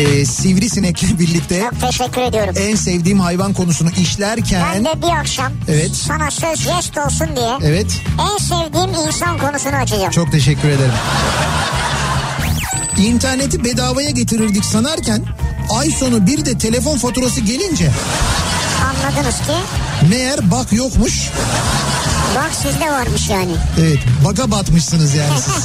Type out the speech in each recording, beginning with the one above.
Ee, sivrisinekle birlikte Çok teşekkür ediyorum. en sevdiğim hayvan konusunu Ben işlerken... de bir akşam Evet. sana söz jest olsun diye Evet en sevdiğim insan konusunu açacağım. çok teşekkür ederim. İnterneti bedavaya getirirdik sanarken ay sonu bir de telefon faturası gelince Anladınız ki meğer bak yokmuş. bak sizde varmış yani. Evet baga batmışsınız yani siz.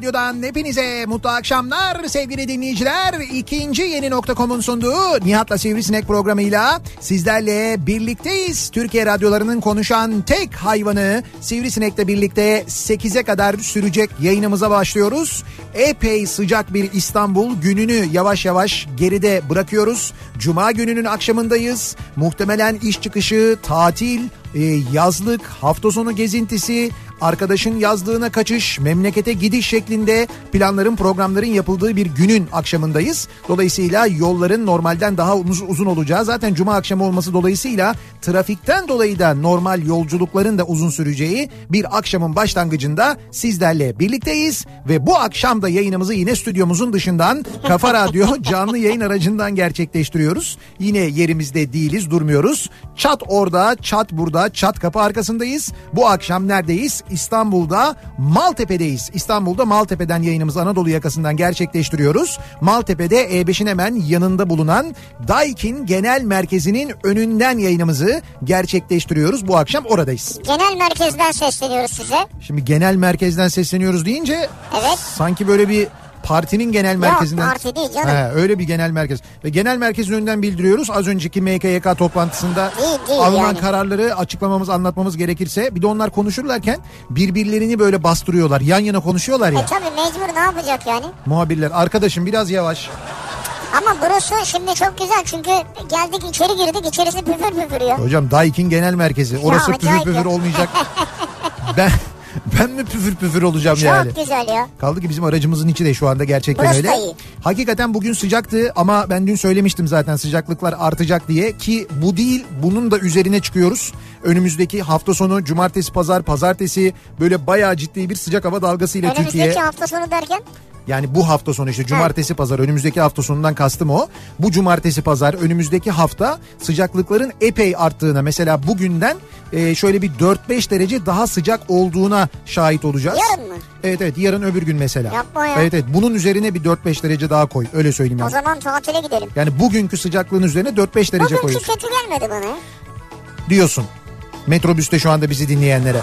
radyodan hepinize mutlu akşamlar sevgili dinleyiciler. İkinci yeni nokta.com'un sunduğu Nihat'la Sivrisinek programıyla sizlerle birlikteyiz. Türkiye radyolarının konuşan tek hayvanı Sivrisinek'le birlikte 8'e kadar sürecek yayınımıza başlıyoruz. Epey sıcak bir İstanbul gününü yavaş yavaş geride bırakıyoruz. Cuma gününün akşamındayız. Muhtemelen iş çıkışı, tatil, e, yazlık, hafta sonu gezintisi, arkadaşın yazlığına kaçış, memlekete gidiş şeklinde planların programların yapıldığı bir günün akşamındayız. Dolayısıyla yolların normalden daha uz- uzun olacağı zaten cuma akşamı olması dolayısıyla trafikten dolayı da normal yolculukların da uzun süreceği bir akşamın başlangıcında sizlerle birlikteyiz ve bu akşam da yayınımızı yine stüdyomuzun dışından Kafa Radyo canlı yayın aracından gerçekleştiriyoruz. Yine yerimizde değiliz, durmuyoruz. Çat orada, çat burada, çat kapı arkasındayız. Bu akşam neredeyiz? İstanbul'da Maltepe'deyiz. İstanbul'da Maltepe'den yayınımızı Anadolu yakasından gerçekleştiriyoruz. Maltepe'de E5'in hemen yanında bulunan Daikin Genel Merkezi'nin önünden yayınımızı gerçekleştiriyoruz. Bu akşam oradayız. Genel merkezden sesleniyoruz size. Şimdi genel merkezden sesleniyoruz deyince Evet. sanki böyle bir partinin genel merkezinden. parti değil canım. He, öyle bir genel merkez. Ve genel merkezin önünden bildiriyoruz. Az önceki MKYK toplantısında Değil, değil alınan yani. kararları açıklamamız anlatmamız gerekirse bir de onlar konuşurlarken birbirlerini böyle bastırıyorlar. Yan yana konuşuyorlar ya. E tabii mecbur ne yapacak yani? Muhabirler arkadaşım biraz yavaş. Ama burası şimdi çok güzel çünkü geldik içeri girdik içerisi püfür püfür ya. Hocam Daikin genel merkezi. Orası püfür acayip püfür ya. olmayacak. ben ben mi püfür püfür olacağım Çok yani? güzel ya. Kaldı ki bizim aracımızın içi de şu anda gerçekten Burası öyle. iyi. Hakikaten bugün sıcaktı ama ben dün söylemiştim zaten sıcaklıklar artacak diye ki bu değil bunun da üzerine çıkıyoruz. Önümüzdeki hafta sonu cumartesi pazar pazartesi böyle bayağı ciddi bir sıcak hava dalgasıyla Önümüzdeki Türkiye hafta sonu derken yani bu hafta sonu işte cumartesi pazar önümüzdeki hafta sonundan kastım o. Bu cumartesi pazar önümüzdeki hafta sıcaklıkların epey arttığına mesela bugünden e, şöyle bir 4-5 derece daha sıcak olduğuna şahit olacağız. Yarın mı? Evet evet yarın öbür gün mesela. Yapma ya. Evet evet bunun üzerine bir 4-5 derece daha koy öyle söyleyeyim o yani. zaman tatile gidelim. Yani bugünkü sıcaklığın üzerine 4-5 derece Bugünkü koyuyorsun kötü gelmedi bana. diyorsun. Metrobüste şu anda bizi dinleyenlere.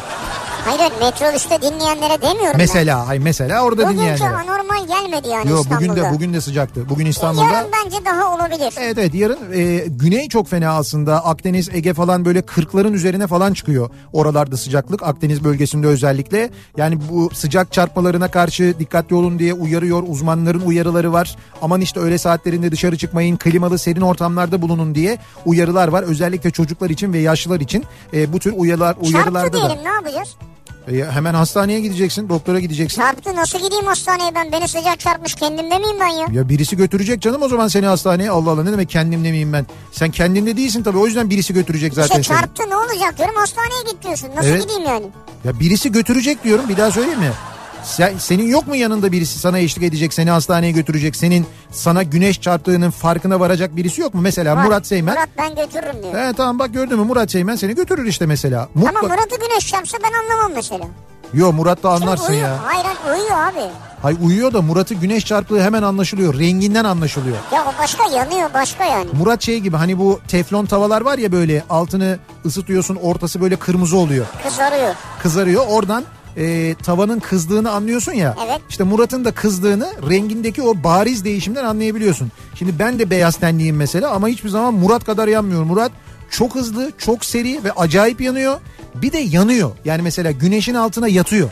Hayır hayır, metrobüste dinleyenlere demiyorum Mesela hay mesela orada ben. Bugünkü dinleyenlere. anormal gelmedi yani Yok İstanbul'da. bugün de bugün de sıcaktı. Bugün İstanbul'da Yarın bence daha olabilir. Evet evet yarın e, güney çok fena aslında Akdeniz Ege falan böyle 40'ların üzerine falan çıkıyor oralarda sıcaklık Akdeniz bölgesinde özellikle yani bu sıcak çarpmalarına karşı dikkatli olun diye uyarıyor uzmanların uyarıları var aman işte öğle saatlerinde dışarı çıkmayın klimalı serin ortamlarda bulunun diye uyarılar var özellikle çocuklar için ve yaşlılar için e, bu tür uyarılar Çarptı uyarılarda da diyelim ne yapacağız? E, hemen hastaneye gideceksin doktora gideceksin. Çarptı nasıl gideyim hastaneye ben? Beni sıcak çarpmış kendimde miyim ben ya? Ya birisi götürecek canım o zaman seni hastaneye. Allah Allah ne demek kendimde miyim ben? Sen kendinde değilsin tabii o yüzden birisi götürecek zaten İşte seni. çarptı ne olacak diyorum hastaneye git diyorsun. Nasıl Evet. gideyim yani? Ya birisi götürecek diyorum bir daha söyleyeyim mi? Sen, senin yok mu yanında birisi sana eşlik edecek, seni hastaneye götürecek, senin sana güneş çarptığının farkına varacak birisi yok mu? Mesela Var. Murat Seymen. Murat ben götürürüm diyor. He tamam bak gördün mü Murat Seymen seni götürür işte mesela. Ama Mutlak- Murat'ı güneş çarpsa ben anlamam mesela. Yo Murat da Çünkü anlarsın uyuyor. ya. Hayır hayır, uyuyor abi. Hay uyuyor da Murat'ı güneş çarptığı hemen anlaşılıyor. Renginden anlaşılıyor. Ya o başka yanıyor başka yani. Murat şey gibi hani bu teflon tavalar var ya böyle altını ısıtıyorsun ortası böyle kırmızı oluyor. Kızarıyor. Kızarıyor oradan e, tavanın kızdığını anlıyorsun ya. Evet. İşte Murat'ın da kızdığını rengindeki o bariz değişimden anlayabiliyorsun. Şimdi ben de beyaz tenliyim mesela ama hiçbir zaman Murat kadar yanmıyorum. Murat çok hızlı, çok seri ve acayip yanıyor. Bir de yanıyor. Yani mesela güneşin altına yatıyor.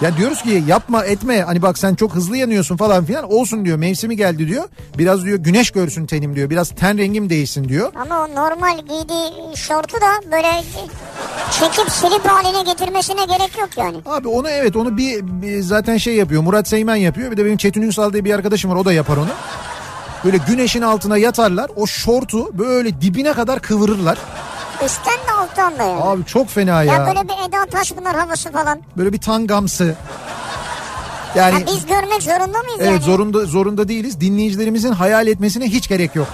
Ya diyoruz ki yapma etme hani bak sen çok hızlı yanıyorsun falan filan olsun diyor mevsimi geldi diyor. Biraz diyor güneş görsün tenim diyor biraz ten rengim değişsin diyor. Ama o normal giydiği şortu da böyle çekip silip haline getirmesine gerek yok yani. Abi onu evet onu bir, bir zaten şey yapıyor Murat Seymen yapıyor bir de benim Çetin Ünsal diye bir arkadaşım var o da yapar onu. Böyle güneşin altına yatarlar o şortu böyle dibine kadar kıvırırlar. Üstten de alttan da yani. Abi çok fena ya. ya böyle bir Eda Taşpınar havası falan. Böyle bir tangamsı. Yani Ha, biz görmek zorunda mıyız evet yani? zorunda zorunda değiliz. Dinleyicilerimizin hayal etmesine hiç gerek yok.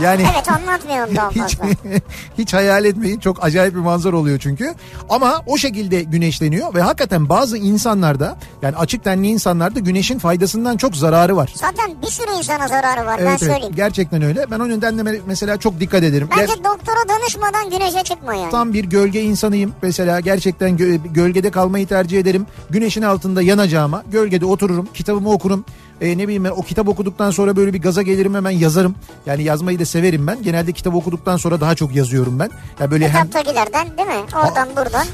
Yani Evet anlatmayalım daha hiç fazla. hiç hayal etmeyin. Çok acayip bir manzara oluyor çünkü. Ama o şekilde güneşleniyor ve hakikaten bazı insanlarda yani açık tenli insanlarda güneşin faydasından çok zararı var. Zaten bir sürü insana zararı var ben Evet, evet söyleyeyim. gerçekten öyle. Ben o nedenle me- mesela çok dikkat ederim. Ger- Bence doktora danışmadan güneşe çıkma yani. Tam bir gölge insanıyım. Mesela gerçekten gö- gölgede kalmayı tercih ederim. Güneşin altında yanacağıma gölgede otururum, kitabımı okurum. E, ne bileyim ben o kitap okuduktan sonra böyle bir gaza gelirim hemen yazarım. Yani yazmayı da severim ben. Genelde kitap okuduktan sonra daha çok yazıyorum ben. Ya böyle hem Kitaptakilerden değil mi? Oradan buradan.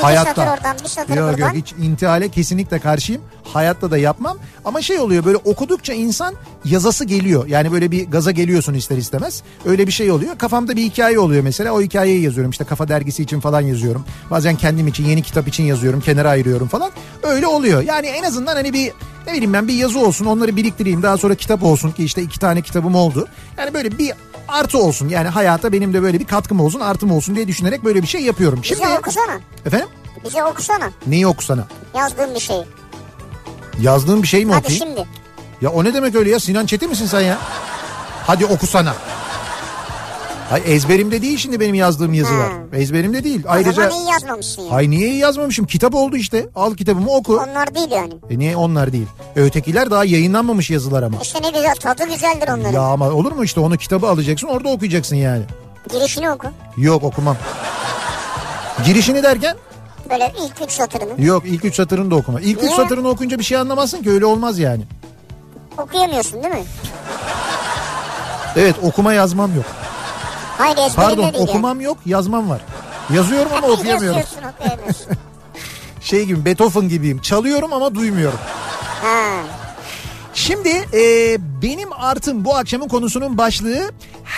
Bir hayatta. satır oradan bir satır Yok buradan. yok hiç intihale kesinlikle karşıyım. Hayatta da yapmam. Ama şey oluyor böyle okudukça insan yazası geliyor. Yani böyle bir gaza geliyorsun ister istemez. Öyle bir şey oluyor. Kafamda bir hikaye oluyor mesela. O hikayeyi yazıyorum. İşte Kafa Dergisi için falan yazıyorum. Bazen kendim için yeni kitap için yazıyorum. Kenara ayırıyorum falan. Öyle oluyor. Yani en azından hani bir ne bileyim ben bir yazı olsun onları biriktireyim. Daha sonra kitap olsun ki işte iki tane kitabım oldu. Yani böyle bir artı olsun. Yani hayata benim de böyle bir katkım olsun artım olsun diye düşünerek böyle bir şey yapıyorum. Şimdi Bize okusana. efendim Bize okusana. neyi okusana? Yazdığım bir şeyi. Yazdığın bir şey mi Hadi okuyayım? şimdi. Ya o ne demek öyle ya? Sinan Çetin misin sen ya? Hadi okusana. Hay ezberimde değil şimdi benim yazdığım yazılar. Ha. Ezberimde değil. O Ayrıca zaman iyi yazmamışsın yani. Hay niye iyi yazmamışım? Kitap oldu işte. Al kitabımı oku. Onlar değil yani. E niye onlar değil? Ötekiler daha yayınlanmamış yazılar ama. İşte ne güzel tadı güzeldir onların. Ya ama olur mu işte onu kitabı alacaksın orada okuyacaksın yani. Girişini oku. Yok okumam. Girişini derken? Böyle ilk üç satırını. Yok ilk üç satırını da okuma. İlk üç Niye? satırını okunca bir şey anlamazsın ki öyle olmaz yani. Okuyamıyorsun değil mi? Evet okuma yazmam yok. Hayır ezberinde Pardon değil okumam yok yazmam var. Yazıyorum ama yani. okuyamıyorum. Şey gibi Beethoven gibiyim. Çalıyorum ama duymuyorum. ha. Şimdi e, benim artım bu akşamın konusunun başlığı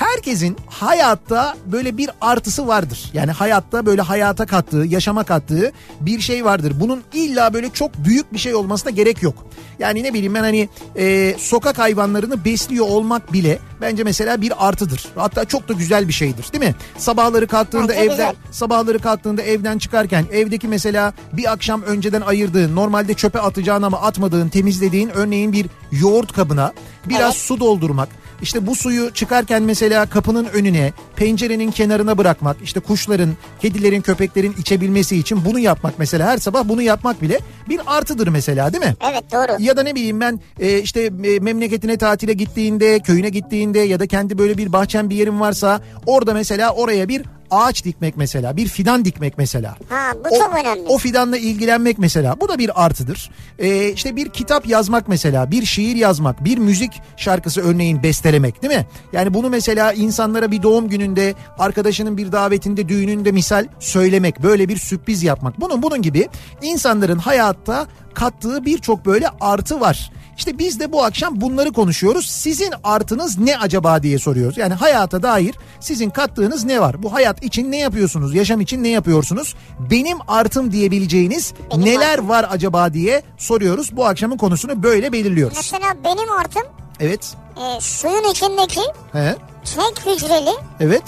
herkesin hayatta böyle bir artısı vardır. Yani hayatta böyle hayata kattığı, yaşama kattığı bir şey vardır. Bunun illa böyle çok büyük bir şey olmasına gerek yok. Yani ne bileyim ben hani e, sokak hayvanlarını besliyor olmak bile bence mesela bir artıdır. Hatta çok da güzel bir şeydir değil mi? Sabahları kalktığında Bence evden güzel. sabahları kalktığında evden çıkarken evdeki mesela bir akşam önceden ayırdığın normalde çöpe atacağın ama atmadığın temizlediğin örneğin bir yoğurt kabına biraz Evet. su doldurmak. İşte bu suyu çıkarken mesela kapının önüne, pencerenin kenarına bırakmak, işte kuşların, kedilerin, köpeklerin içebilmesi için bunu yapmak mesela her sabah bunu yapmak bile bir artıdır mesela değil mi? Evet doğru. Ya da ne bileyim ben e, işte e, memleketine tatile gittiğinde, köyüne gittiğinde ya da kendi böyle bir bahçen bir yerin varsa orada mesela oraya bir ağaç dikmek mesela, bir fidan dikmek mesela. Ha bu çok önemli. O fidanla ilgilenmek mesela bu da bir artıdır. Ee, işte bir kitap yazmak mesela, bir şiir yazmak, bir müzik şarkısı örneğin bestelemek değil mi? Yani bunu mesela insanlara bir doğum gününde, arkadaşının bir davetinde, düğününde misal söylemek, böyle bir sürpriz yapmak. Bunun bunun gibi insanların hayatta kattığı birçok böyle artı var. İşte biz de bu akşam bunları konuşuyoruz. Sizin artınız ne acaba diye soruyoruz. Yani hayata dair sizin kattığınız ne var? Bu hayat için ne yapıyorsunuz? Yaşam için ne yapıyorsunuz? Benim artım diyebileceğiniz Benim neler artım. var acaba diye soruyoruz. Bu akşamın konusunu böyle belirliyoruz. Mesela benim artım Evet. e, suyun içindeki He. tek hücreli Evet.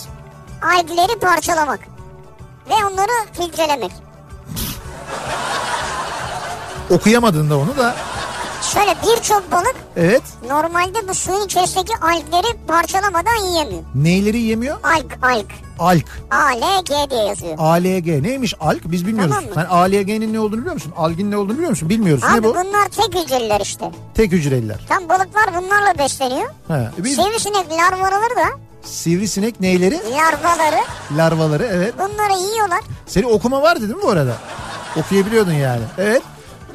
algleri parçalamak. Ve onları filtrelemek. Okuyamadın da onu da. Şöyle birçok balık Evet. normalde bu suyun içerisindeki algleri parçalamadan yiyemiyor. Neyleri yemiyor? Alg, alg. Alk. A, L, G diye yazıyor. ALG neymiş alk biz bilmiyoruz. Tamam mı? Sen ALG'nin ne olduğunu biliyor musun? Algin ne olduğunu biliyor musun? Bilmiyoruz. ne Abi bu? bunlar tek hücreliler işte. Tek hücreliler. Tam balıklar bunlarla besleniyor. He. Biz Sivrisinek larvaları da sivrisinek neyleri? larvaları Larvaları evet. bunları yiyorlar. Senin okuma vardı değil mi bu arada? Okuyabiliyordun yani. Evet.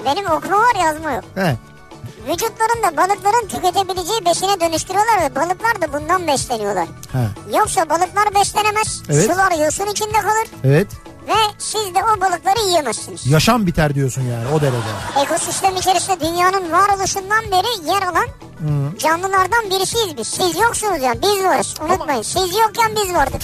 Benim okuma var yazma yok. He. Vücutlarında balıkların tüketebileceği besine dönüştürüyorlar ve balıklar da bundan besleniyorlar. He. Yoksa balıklar beslenemez. Evet. Sular yosun içinde kalır Evet. ve siz de o balıkları yiyemezsiniz. Yaşam biter diyorsun yani o derece. Ekosistem içerisinde dünyanın varoluşundan beri yer alan canlılardan birisiyiz biz. Siz yoksunuz yani biz varız. Unutmayın siz yokken biz vardık.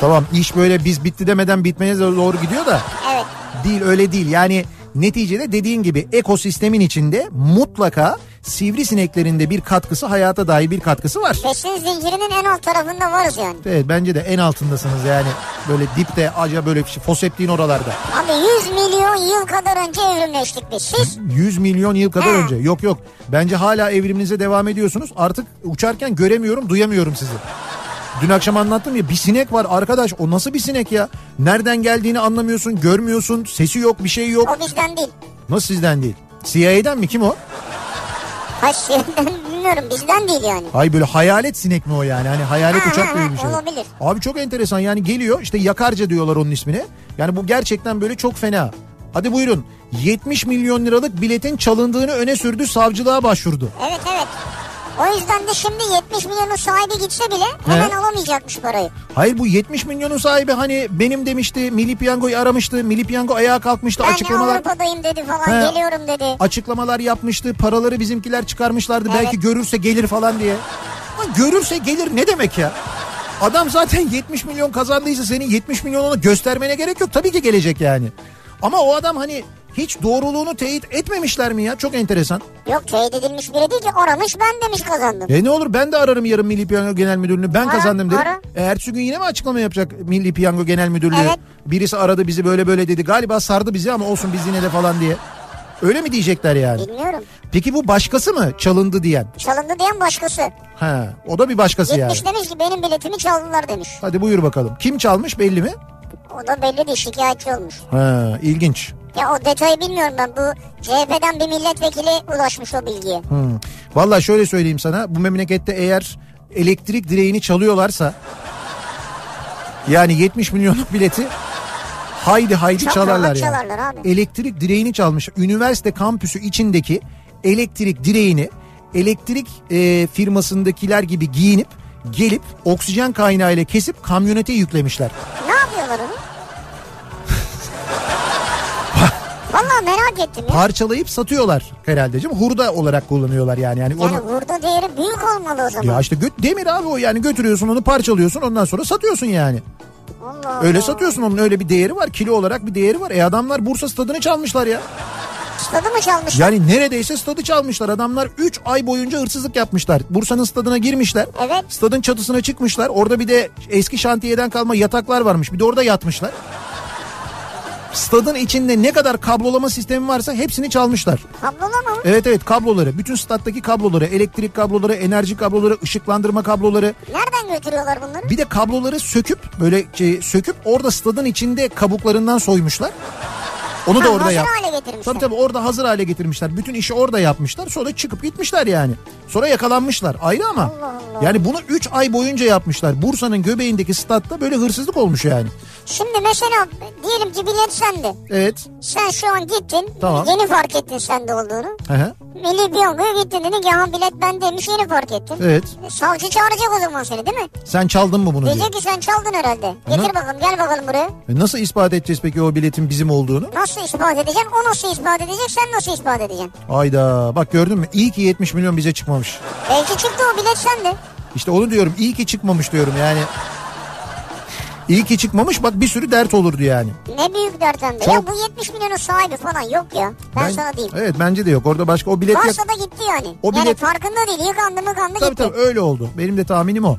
Tamam iş böyle biz bitti demeden bitmeye doğru gidiyor da Evet. değil öyle değil. Yani neticede dediğin gibi ekosistemin içinde mutlaka sivrisineklerin de bir katkısı hayata dair bir katkısı var. Besin zincirinin en alt tarafında varız yani. Evet bence de en altındasınız yani böyle dipte acaba böyle bir şey foseptiğin oralarda. Abi 100 milyon yıl kadar önce evrimleştik biz. Siz 100 milyon yıl kadar Ha. önce. Yok yok. Bence hala evriminize devam ediyorsunuz. Artık uçarken göremiyorum, duyamıyorum sizi. Dün akşam anlattım ya bir sinek var arkadaş. O nasıl bir sinek ya? Nereden geldiğini anlamıyorsun, görmüyorsun. Sesi yok, bir şey yok. o bizden değil. Nasıl sizden değil? CIA'den mi? Kim o? Hayır sizden bilmiyorum bizden değil yani. Ay böyle hayalet sinek mi o yani? Hani hayalet Ha, uçak gibi bir şey. olabilir. Abi çok enteresan yani geliyor işte yakarca diyorlar onun ismine. Yani bu gerçekten böyle çok fena. Hadi buyurun 70 milyon liralık biletin çalındığını öne sürdü savcılığa başvurdu. Evet evet. O yüzden de şimdi 70 milyonun sahibi gitse bile hemen He. alamayacakmış parayı. Hayır bu 70 milyonun sahibi hani benim demişti Milli Piyango'yu aramıştı. Milli Piyango ayağa kalkmıştı Ben açıklamalar Avrupa'dayım dedi falan He. geliyorum dedi. açıklamalar yapmıştı. Paraları bizimkiler çıkarmışlardı. Evet. Belki görürse gelir falan diye. Lan görürse gelir ne demek ya? Adam zaten 70 milyon kazandıysa senin 70 milyonunu göstermene gerek yok. Tabii ki gelecek yani. Ama o adam hani hiç doğruluğunu teyit etmemişler mi ya? Çok enteresan. Yok teyit edilmiş biri değil ki aramış ben demiş kazandım. E ne olur ben de ararım yarın Milli Piyango Genel Müdürlüğünü. Ben Ara, kazandım derim. ara. E, ertesi gün yine mi açıklama yapacak Milli Piyango Genel Müdürlüğü? Evet. Birisi aradı bizi böyle böyle dedi. Galiba sardı bizi ama olsun biz yine de falan diye. Öyle mi diyecekler yani? Bilmiyorum. Peki bu başkası mı çalındı diyen? Çalındı diyen başkası. Ha, o da bir başkası yani. Gitmiş demiş ki benim biletimi çaldılar demiş. Hadi buyur bakalım. Kim çalmış belli mi? O da belli değil şikayetçi olmuş. Ha, ilginç. Ya o detayı bilmiyorum ben. Bu CHP'den bir milletvekili ulaşmış o bilgiye. Hmm. Vallahi şöyle söyleyeyim sana. Bu memlekette eğer elektrik direğini çalıyorlarsa yani 70 milyonluk bileti haydi haydi Çok çalarlar yani. çalarlar abi. Elektrik direğini çalmış. Üniversite kampüsü içindeki elektrik direğini elektrik e, firmasındakiler gibi giyinip gelip oksijen kaynağıyla kesip kamyonete yüklemişler. Ne yapıyorlar onu? Merak ettim ya. Parçalayıp satıyorlar herhalde canım. Hurda olarak kullanıyorlar yani. Yani Yani onu burada değeri büyük olmalı o zaman. ya işte gö- demir abi o yani götürüyorsun onu parçalıyorsun ondan sonra satıyorsun yani. Allah Öyle Allah. satıyorsun onun öyle bir değeri var. Kilo olarak bir değeri var. E adamlar Bursa stadını çalmışlar ya. Stadı mı çalmışlar? Yani neredeyse stadı çalmışlar. Adamlar 3 ay boyunca hırsızlık yapmışlar. Bursa'nın stadına girmişler. Evet. Stadın çatısına çıkmışlar. Orada bir de eski şantiyeden kalma yataklar varmış. Bir de orada yatmışlar. Stadın içinde ne kadar kablolama sistemi varsa hepsini çalmışlar. Kablolama mı? Evet evet kabloları. Bütün stattaki kabloları, elektrik kabloları, enerji kabloları, ışıklandırma kabloları. Nereden götürüyorlar bunları? Bir de kabloları söküp böyle şey, söküp orada stadın içinde kabuklarından soymuşlar. Onu da Ha, orada hazır yap. hale getirmişler. Tabii tabii orada hazır hale getirmişler. Bütün işi orada yapmışlar. Sonra çıkıp gitmişler yani. Sonra yakalanmışlar. Ayrı ama. Allah Allah. Yani bunu 3 ay boyunca yapmışlar. Bursa'nın göbeğindeki statta böyle hırsızlık olmuş yani. Şimdi mesela diyelim ki bilet sende. Evet. Sen şu an gittin. Tamam. Yeni fark ettin sende olduğunu. Hı hı. Milli Piyango'ya gittin dedin ki ha bilet bendeymiş yeni fark ettin. Evet. E, Savcı çağıracak o zaman seni değil mi? Sen çaldın mı bunu diye. Diyecek ki sen çaldın herhalde. Getir Hı. bakalım gel bakalım buraya. E Nasıl ispat edeceğiz peki o biletin bizim olduğunu? Nasıl ispat edeceksin? O nasıl ispat edecek? Sen nasıl ispat edeceksin? Ayda bak gördün mü? İyi ki 70 milyon bize çıkmamış. Belki çıktı o bilet sende. İşte onu diyorum. İyi ki çıkmamış diyorum yani. İyi ki çıkmamış bak bir sürü dert olurdu yani. Ne büyük dert hem de. Çok. Ya bu 70 milyonun sahibi falan yok ya. Ben, sana diyeyim. Evet bence de yok. Orada başka o bilet Varsa da gitti yani. O Yani bilet- farkında değil. Yıkandı mıkandı Tabii gitti. tabii öyle oldu. Benim de tahminim o.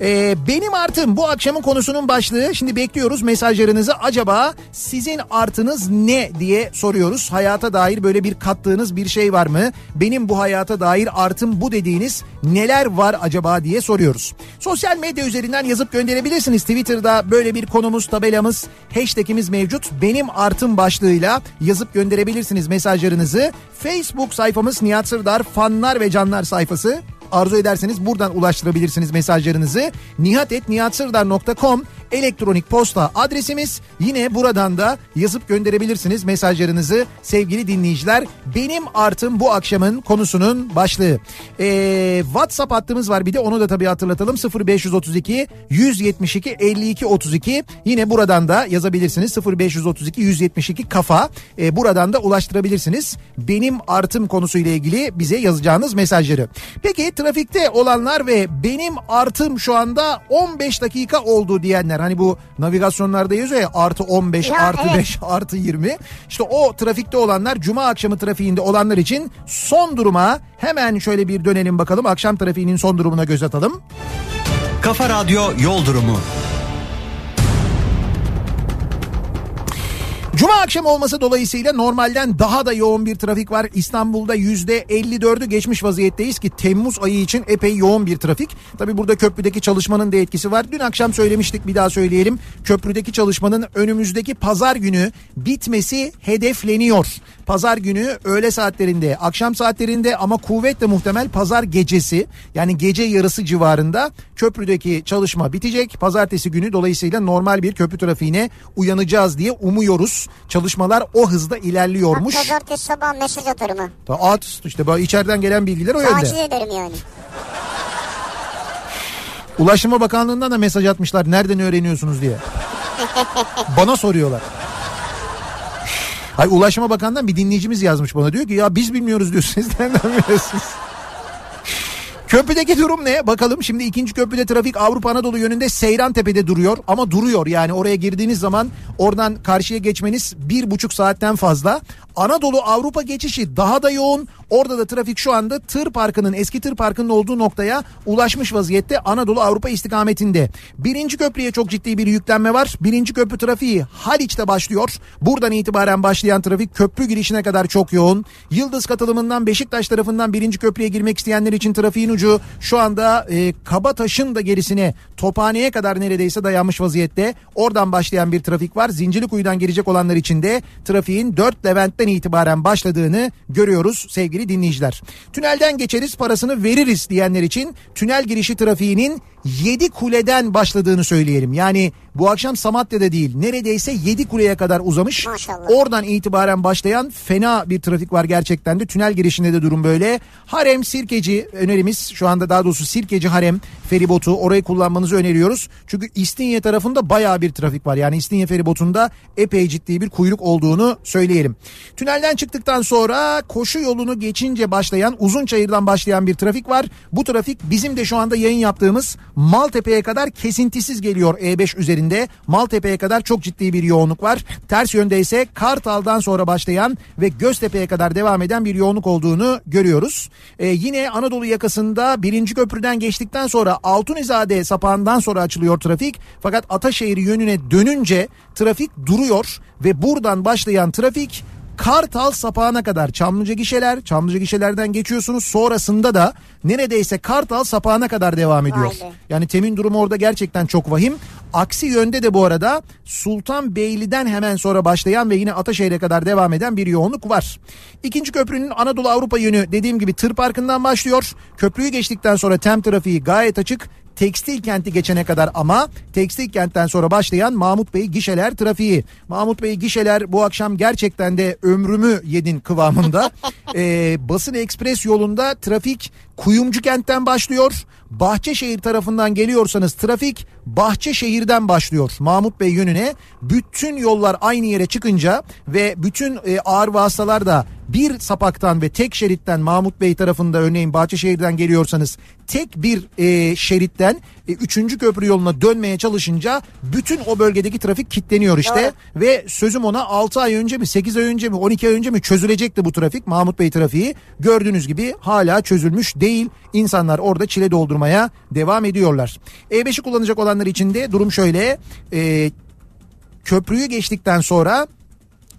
Ee, benim artım bu akşamın konusunun başlığı. Şimdi bekliyoruz mesajlarınızı. Acaba sizin artınız ne diye soruyoruz. Hayata dair böyle bir kattığınız bir şey var mı? Benim bu hayata dair artım bu dediğiniz neler var acaba diye soruyoruz. Sosyal medya üzerinden yazıp gönderebilirsiniz. Twitter'da böyle bir konumuz, tabelamız, hashtagimiz mevcut. Benim artım başlığıyla yazıp gönderebilirsiniz mesajlarınızı. Facebook sayfamız Nihat Sırdar fanlar ve canlar sayfası. Arzu ederseniz buradan ulaştırabilirsiniz mesajlarınızı. nihatetnihatsırdar.com elektronik posta adresimiz. Yine buradan da yazıp gönderebilirsiniz mesajlarınızı sevgili dinleyiciler. Benim artım bu akşamın konusunun başlığı. Ee, WhatsApp hattımız var bir de onu da tabii hatırlatalım. 0532 172 52 32 yine buradan da yazabilirsiniz. 0532 172 kafa Ee, buradan da ulaştırabilirsiniz. Benim artım konusuyla ilgili bize yazacağınız mesajları. Peki trafikte olanlar ve benim artım şu anda 15 dakika oldu diyenler. Hani bu navigasyonlarda yazıyor ya artı 15 Ya, artı evet. 5 artı 20. İşte o trafikte olanlar cuma akşamı trafiğinde olanlar için son duruma hemen şöyle bir dönelim bakalım. Akşam trafiğinin son durumuna göz atalım. Kafa Radyo Yol Durumu. Cuma akşamı olması dolayısıyla normalden daha da yoğun bir trafik var. İstanbul'da %54'ü geçmiş vaziyetteyiz ki Temmuz ayı için epey yoğun bir trafik. Tabi burada köprüdeki çalışmanın da etkisi var. Dün akşam söylemiştik bir daha söyleyelim. Köprüdeki çalışmanın önümüzdeki pazar günü bitmesi hedefleniyor. Pazar günü öğle saatlerinde, akşam saatlerinde ama kuvvetle muhtemel pazar gecesi yani gece yarısı civarında köprüdeki çalışma bitecek. Pazartesi günü dolayısıyla normal bir köprü trafiğine uyanacağız diye umuyoruz. Çalışmalar o hızda Bak ilerliyormuş. pazartesi sabah mesaj atarım ha. Da At işte böyle içeriden gelen bilgiler o Taciz yönde. ederim yani. Ulaştırma Bakanlığı'ndan da mesaj atmışlar nereden öğreniyorsunuz diye. bana soruyorlar. Hay Ulaştırma Bakanlığı'ndan bir dinleyicimiz yazmış bana diyor ki ya biz bilmiyoruz diyor siz nereden biliyorsunuz? Köprüdeki durum ne? Bakalım şimdi ikinci köprüde trafik Avrupa Anadolu yönünde Seyran Tepe'de duruyor ama duruyor yani oraya girdiğiniz zaman oradan karşıya geçmeniz bir buçuk saatten fazla. Anadolu Avrupa geçişi daha da yoğun. Orada da trafik şu anda tır parkının eski tır parkının olduğu noktaya ulaşmış vaziyette Anadolu Avrupa istikametinde. Birinci köprüye çok ciddi bir yüklenme var. Birinci köprü trafiği Haliç'te başlıyor. Buradan itibaren başlayan trafik köprü girişine kadar çok yoğun. Yıldız katılımından Beşiktaş tarafından birinci köprüye girmek isteyenler için trafiğin ucu şu anda e, Kabataş'ın da gerisine Tophane'ye kadar neredeyse dayanmış vaziyette. Oradan başlayan bir trafik var. Zincirlikuyu'dan girecek olanlar için de trafiğin 4 Levent'ten itibaren başladığını görüyoruz sevgili dinleyiciler. Tünelden geçeriz parasını veririz diyenler için tünel girişi trafiğinin 7 kuleden başladığını söyleyelim. Yani bu akşam Samatya'da değil neredeyse 7 kuleye kadar uzamış. Maşallah. Oradan itibaren başlayan fena bir trafik var gerçekten de. Tünel girişinde de durum böyle. Harem Sirkeci önerimiz şu anda daha doğrusu Sirkeci Harem feribotu orayı kullanmanızı öneriyoruz. Çünkü İstinye tarafında bayağı bir trafik var. Yani İstinye feribotunda epey ciddi bir kuyruk olduğunu söyleyelim. Tünelden çıktıktan sonra koşu yolunu geçince başlayan Uzunçayır'dan başlayan bir trafik var. Bu trafik bizim de şu anda yayın yaptığımız Maltepe'ye kadar kesintisiz geliyor E5 üzerinde. Maltepe'ye kadar çok ciddi bir yoğunluk var. Ters yönde ise Kartal'dan sonra başlayan ve Göztepe'ye kadar devam eden bir yoğunluk olduğunu görüyoruz. Ee, yine Anadolu yakasında birinci köprüden geçtikten sonra Altunizade sapağından sonra açılıyor trafik. Fakat Ataşehir yönüne dönünce trafik duruyor ve buradan başlayan trafik Kartal sapağına kadar Çamlıca gişeler, Çamlıca gişelerden geçiyorsunuz. Sonrasında da neredeyse Kartal sapağına kadar devam ediyor. Be. Yani Tem'in durumu orada gerçekten çok vahim. Aksi yönde de bu arada Sultanbeyli'den hemen sonra başlayan ve yine Ataşehir'e kadar devam eden bir yoğunluk var. İkinci köprünün Anadolu Avrupa yönü dediğim gibi tır parkından başlıyor. Köprüyü geçtikten sonra Tem trafiği gayet açık. Tekstil kenti geçene kadar ama tekstil kentten sonra başlayan Mahmut Bey gişeler trafiği. Mahmut Bey gişeler bu akşam gerçekten de ömrümü yedin kıvamında. Ee, Basın Ekspres yolunda trafik Kuyumcu kentten başlıyor. Bahçeşehir tarafından geliyorsanız trafik Bahçeşehir'den başlıyor. Mahmut Bey yönüne bütün yollar aynı yere çıkınca ve bütün e, ağır vasıtalar da bir sapaktan ve tek şeritten Mahmut Bey tarafında örneğin Bahçeşehir'den geliyorsanız tek bir e, şeritten e, köprü yoluna dönmeye çalışınca bütün o bölgedeki trafik kilitleniyor işte ve sözüm ona 6 ay önce mi 8 ay önce mi 12 ay önce mi çözülecekti bu trafik Mahmut Bey trafiği gördüğünüz gibi hala çözülmüş değil. Değil. İnsanlar orada çile doldurmaya devam ediyorlar. E5'i kullanacak olanlar için de durum şöyle. E, köprüyü geçtikten sonra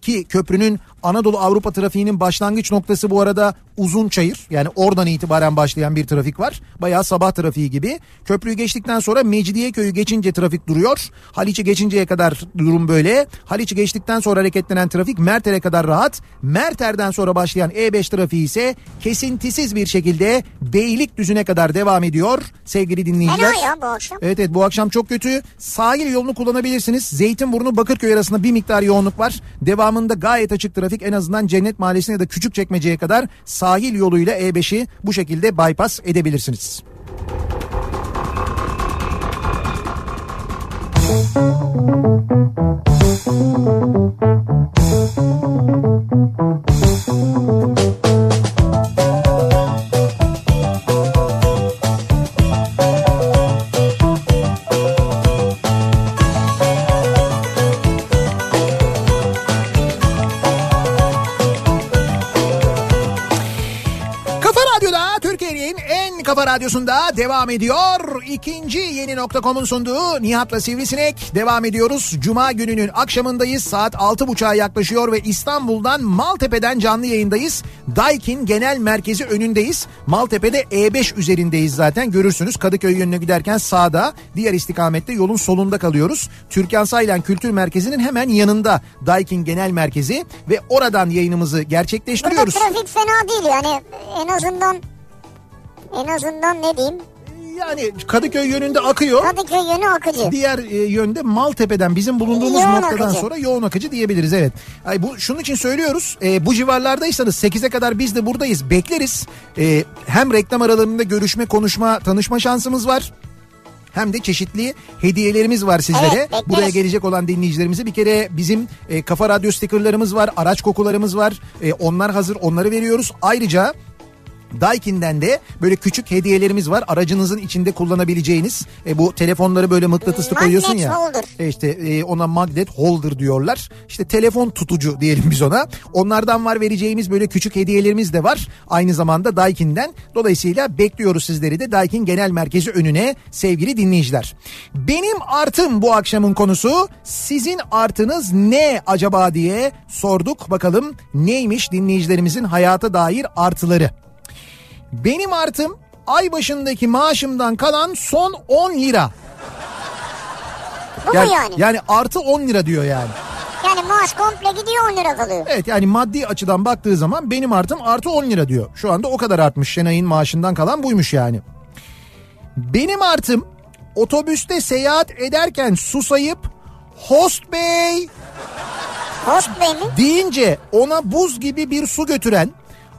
ki köprünün Anadolu Avrupa trafiğinin başlangıç noktası bu arada uzun çayır. Yani oradan itibaren başlayan bir trafik var. Bayağı sabah trafiği gibi. Köprüyü geçtikten sonra Mecidiyeköy'ü geçince trafik duruyor. Haliç'i geçinceye kadar durum böyle. Haliç'i geçtikten sonra hareketlenen trafik Merter'e kadar rahat. Merter'den sonra başlayan E5 trafiği ise kesintisiz bir şekilde Beylikdüzü'ne kadar devam ediyor sevgili dinleyiciler. Fena ya bu akşam. Evet evet bu akşam çok kötü. Sahil yolunu kullanabilirsiniz. Zeytinburnu Bakırköy arasında bir miktar yoğunluk var. Devamında gayet açık trafik en azından Cennet Mahallesi'ne ya da Küçükçekmece'ye kadar sahil yoluyla E5'i bu şekilde bypass edebilirsiniz. Kafa kafa radyosunda devam ediyor. İkinci yeni nokta.com'un sunduğu Nihat'la Sivrisinek devam ediyoruz. Cuma gününün akşamındayız. Saat 6.30'a yaklaşıyor ve İstanbul'dan Maltepe'den canlı yayındayız. Daikin Genel Merkezi önündeyiz. Maltepe'de E5 üzerindeyiz zaten. Görürsünüz Kadıköy yönüne giderken sağda, diğer istikamette yolun solunda kalıyoruz. Türkan Saylan Kültür Merkezi'nin hemen yanında Daikin Genel Merkezi ve oradan yayınımızı gerçekleştiriyoruz. Burada trafik fena değil yani en azından en azından ne diyeyim Yani Kadıköy yönünde akıyor. Kadıköy yönü akıcı. Diğer e, yönde Maltepe'den bizim bulunduğumuz Yoğun noktadan akıcı. sonra yoğun akıcı diyebiliriz evet. Ay bu şunun için söylüyoruz. e, bu civarlardaysanız 8'e kadar biz de buradayız. Bekleriz. E, hem reklam aralarında görüşme, konuşma, tanışma şansımız var. Hem de çeşitli hediyelerimiz var sizlere. Evet, bekleriz. Buraya gelecek olan dinleyicilerimize bir kere bizim e, Kafa Radyo stikerlerimiz var, araç kokularımız var. E, onlar hazır, onları veriyoruz. Ayrıca Daikin'den de böyle küçük hediyelerimiz var. Aracınızın içinde kullanabileceğiniz. E, bu telefonları böyle mıknatıslı Magnet koyuyorsun ya. holder. E işte e, ona magnet holder diyorlar. İşte telefon tutucu diyelim biz ona. Onlardan var vereceğimiz böyle küçük hediyelerimiz de var. Aynı zamanda Daikin'den. Dolayısıyla bekliyoruz sizleri de Daikin Genel Merkezi önüne sevgili dinleyiciler. Benim artım bu akşamın konusu. Sizin artınız ne acaba diye sorduk. Bakalım neymiş dinleyicilerimizin hayata dair artıları. Benim artım ay başındaki maaşımdan kalan son 10 lira. Bu mu yani? Yani artı 10 lira diyor yani. Yani maaş komple gidiyor 10 lira kalıyor. Evet yani maddi açıdan baktığı zaman benim artım artı 10 lira diyor. Şu anda o kadar artmış Şenay'ın maaşından kalan buymuş yani. Benim artım otobüste seyahat ederken susayıp host bey Host bey mi? deyince ona buz gibi bir su götüren,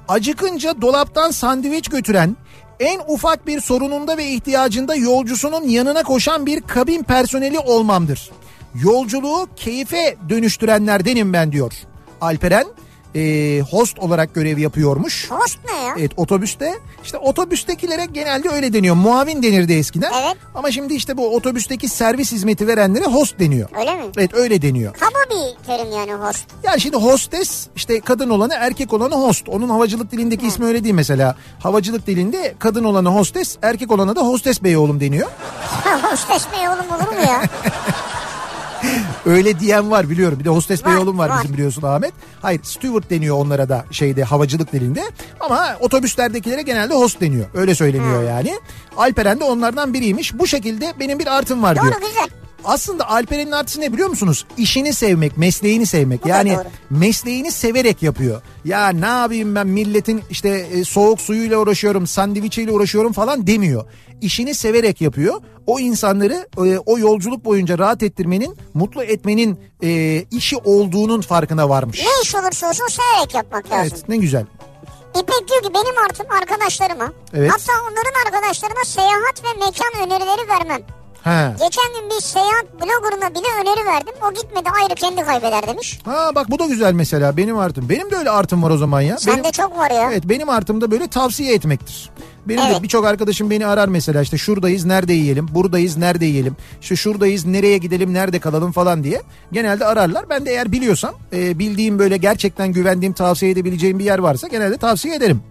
acıkınca dolaptan sandviç götüren, en ufak bir sorununda ve ihtiyacında yolcusunun yanına koşan bir kabin personeli olmamdır. Yolculuğu keyfe dönüştürenlerdenim ben diyor. Alperen e, host olarak görev yapıyormuş. Host ne ya? Evet otobüste işte otobüstekilere genelde öyle deniyor. Muavin denirdi eskiden. Evet. Ama şimdi işte bu otobüsteki servis hizmeti verenlere host deniyor. Öyle mi? Evet öyle deniyor. Kaba bir terim yani host. Yani şimdi hostes işte kadın olanı erkek olanı host. Onun havacılık dilindeki ismi öyle değil mesela. Havacılık dilinde kadın olanı hostes erkek olana da hostes bey oğlum deniyor. Hostes bey oğlum olur mu ya? Öyle diyen var biliyorum. Bir de hostes bey oğlum var, var. bizim biliyorsun Ahmet. Hayır steward deniyor onlara da şeyde havacılık dilinde. Ama otobüslerdekilere genelde host deniyor. Öyle söyleniyor yani. Alperen de onlardan biriymiş. Bu şekilde benim bir artım var diyor. Doğru güzel. Aslında Alperen'in artısı ne biliyor musunuz? İşini sevmek, mesleğini sevmek. Bu yani mesleğini severek yapıyor. Ya ne yapayım ben milletin işte e, soğuk suyuyla uğraşıyorum, sandviçiyle uğraşıyorum falan demiyor. İşini severek yapıyor. O insanları e, o yolculuk boyunca rahat ettirmenin, mutlu etmenin e, işi olduğunun farkına varmış. Ne iş olursa olsun severek yapmak lazım. Evet ne güzel. İpek diyor ki benim artım arkadaşlarıma. Evet. Hatta onların arkadaşlarına seyahat ve mekan önerileri vermem. Ha. Geçen gün bir seyahat bloggerına bile öneri verdim. O gitmedi ayrı kendi kaybeder demiş. ha bak bu da güzel mesela benim artım. Benim de öyle artım var o zaman ya. Sende Benim- çok var ya. Evet benim artım da böyle tavsiye etmektir. Benim de Evet. birçok arkadaşım beni arar mesela işte şuradayız nerede yiyelim, buradayız nerede yiyelim, işte şuradayız nereye gidelim nerede kalalım falan diye. Genelde ararlar. Ben de eğer biliyorsam e, bildiğim böyle gerçekten güvendiğim tavsiye edebileceğim bir yer varsa genelde tavsiye ederim.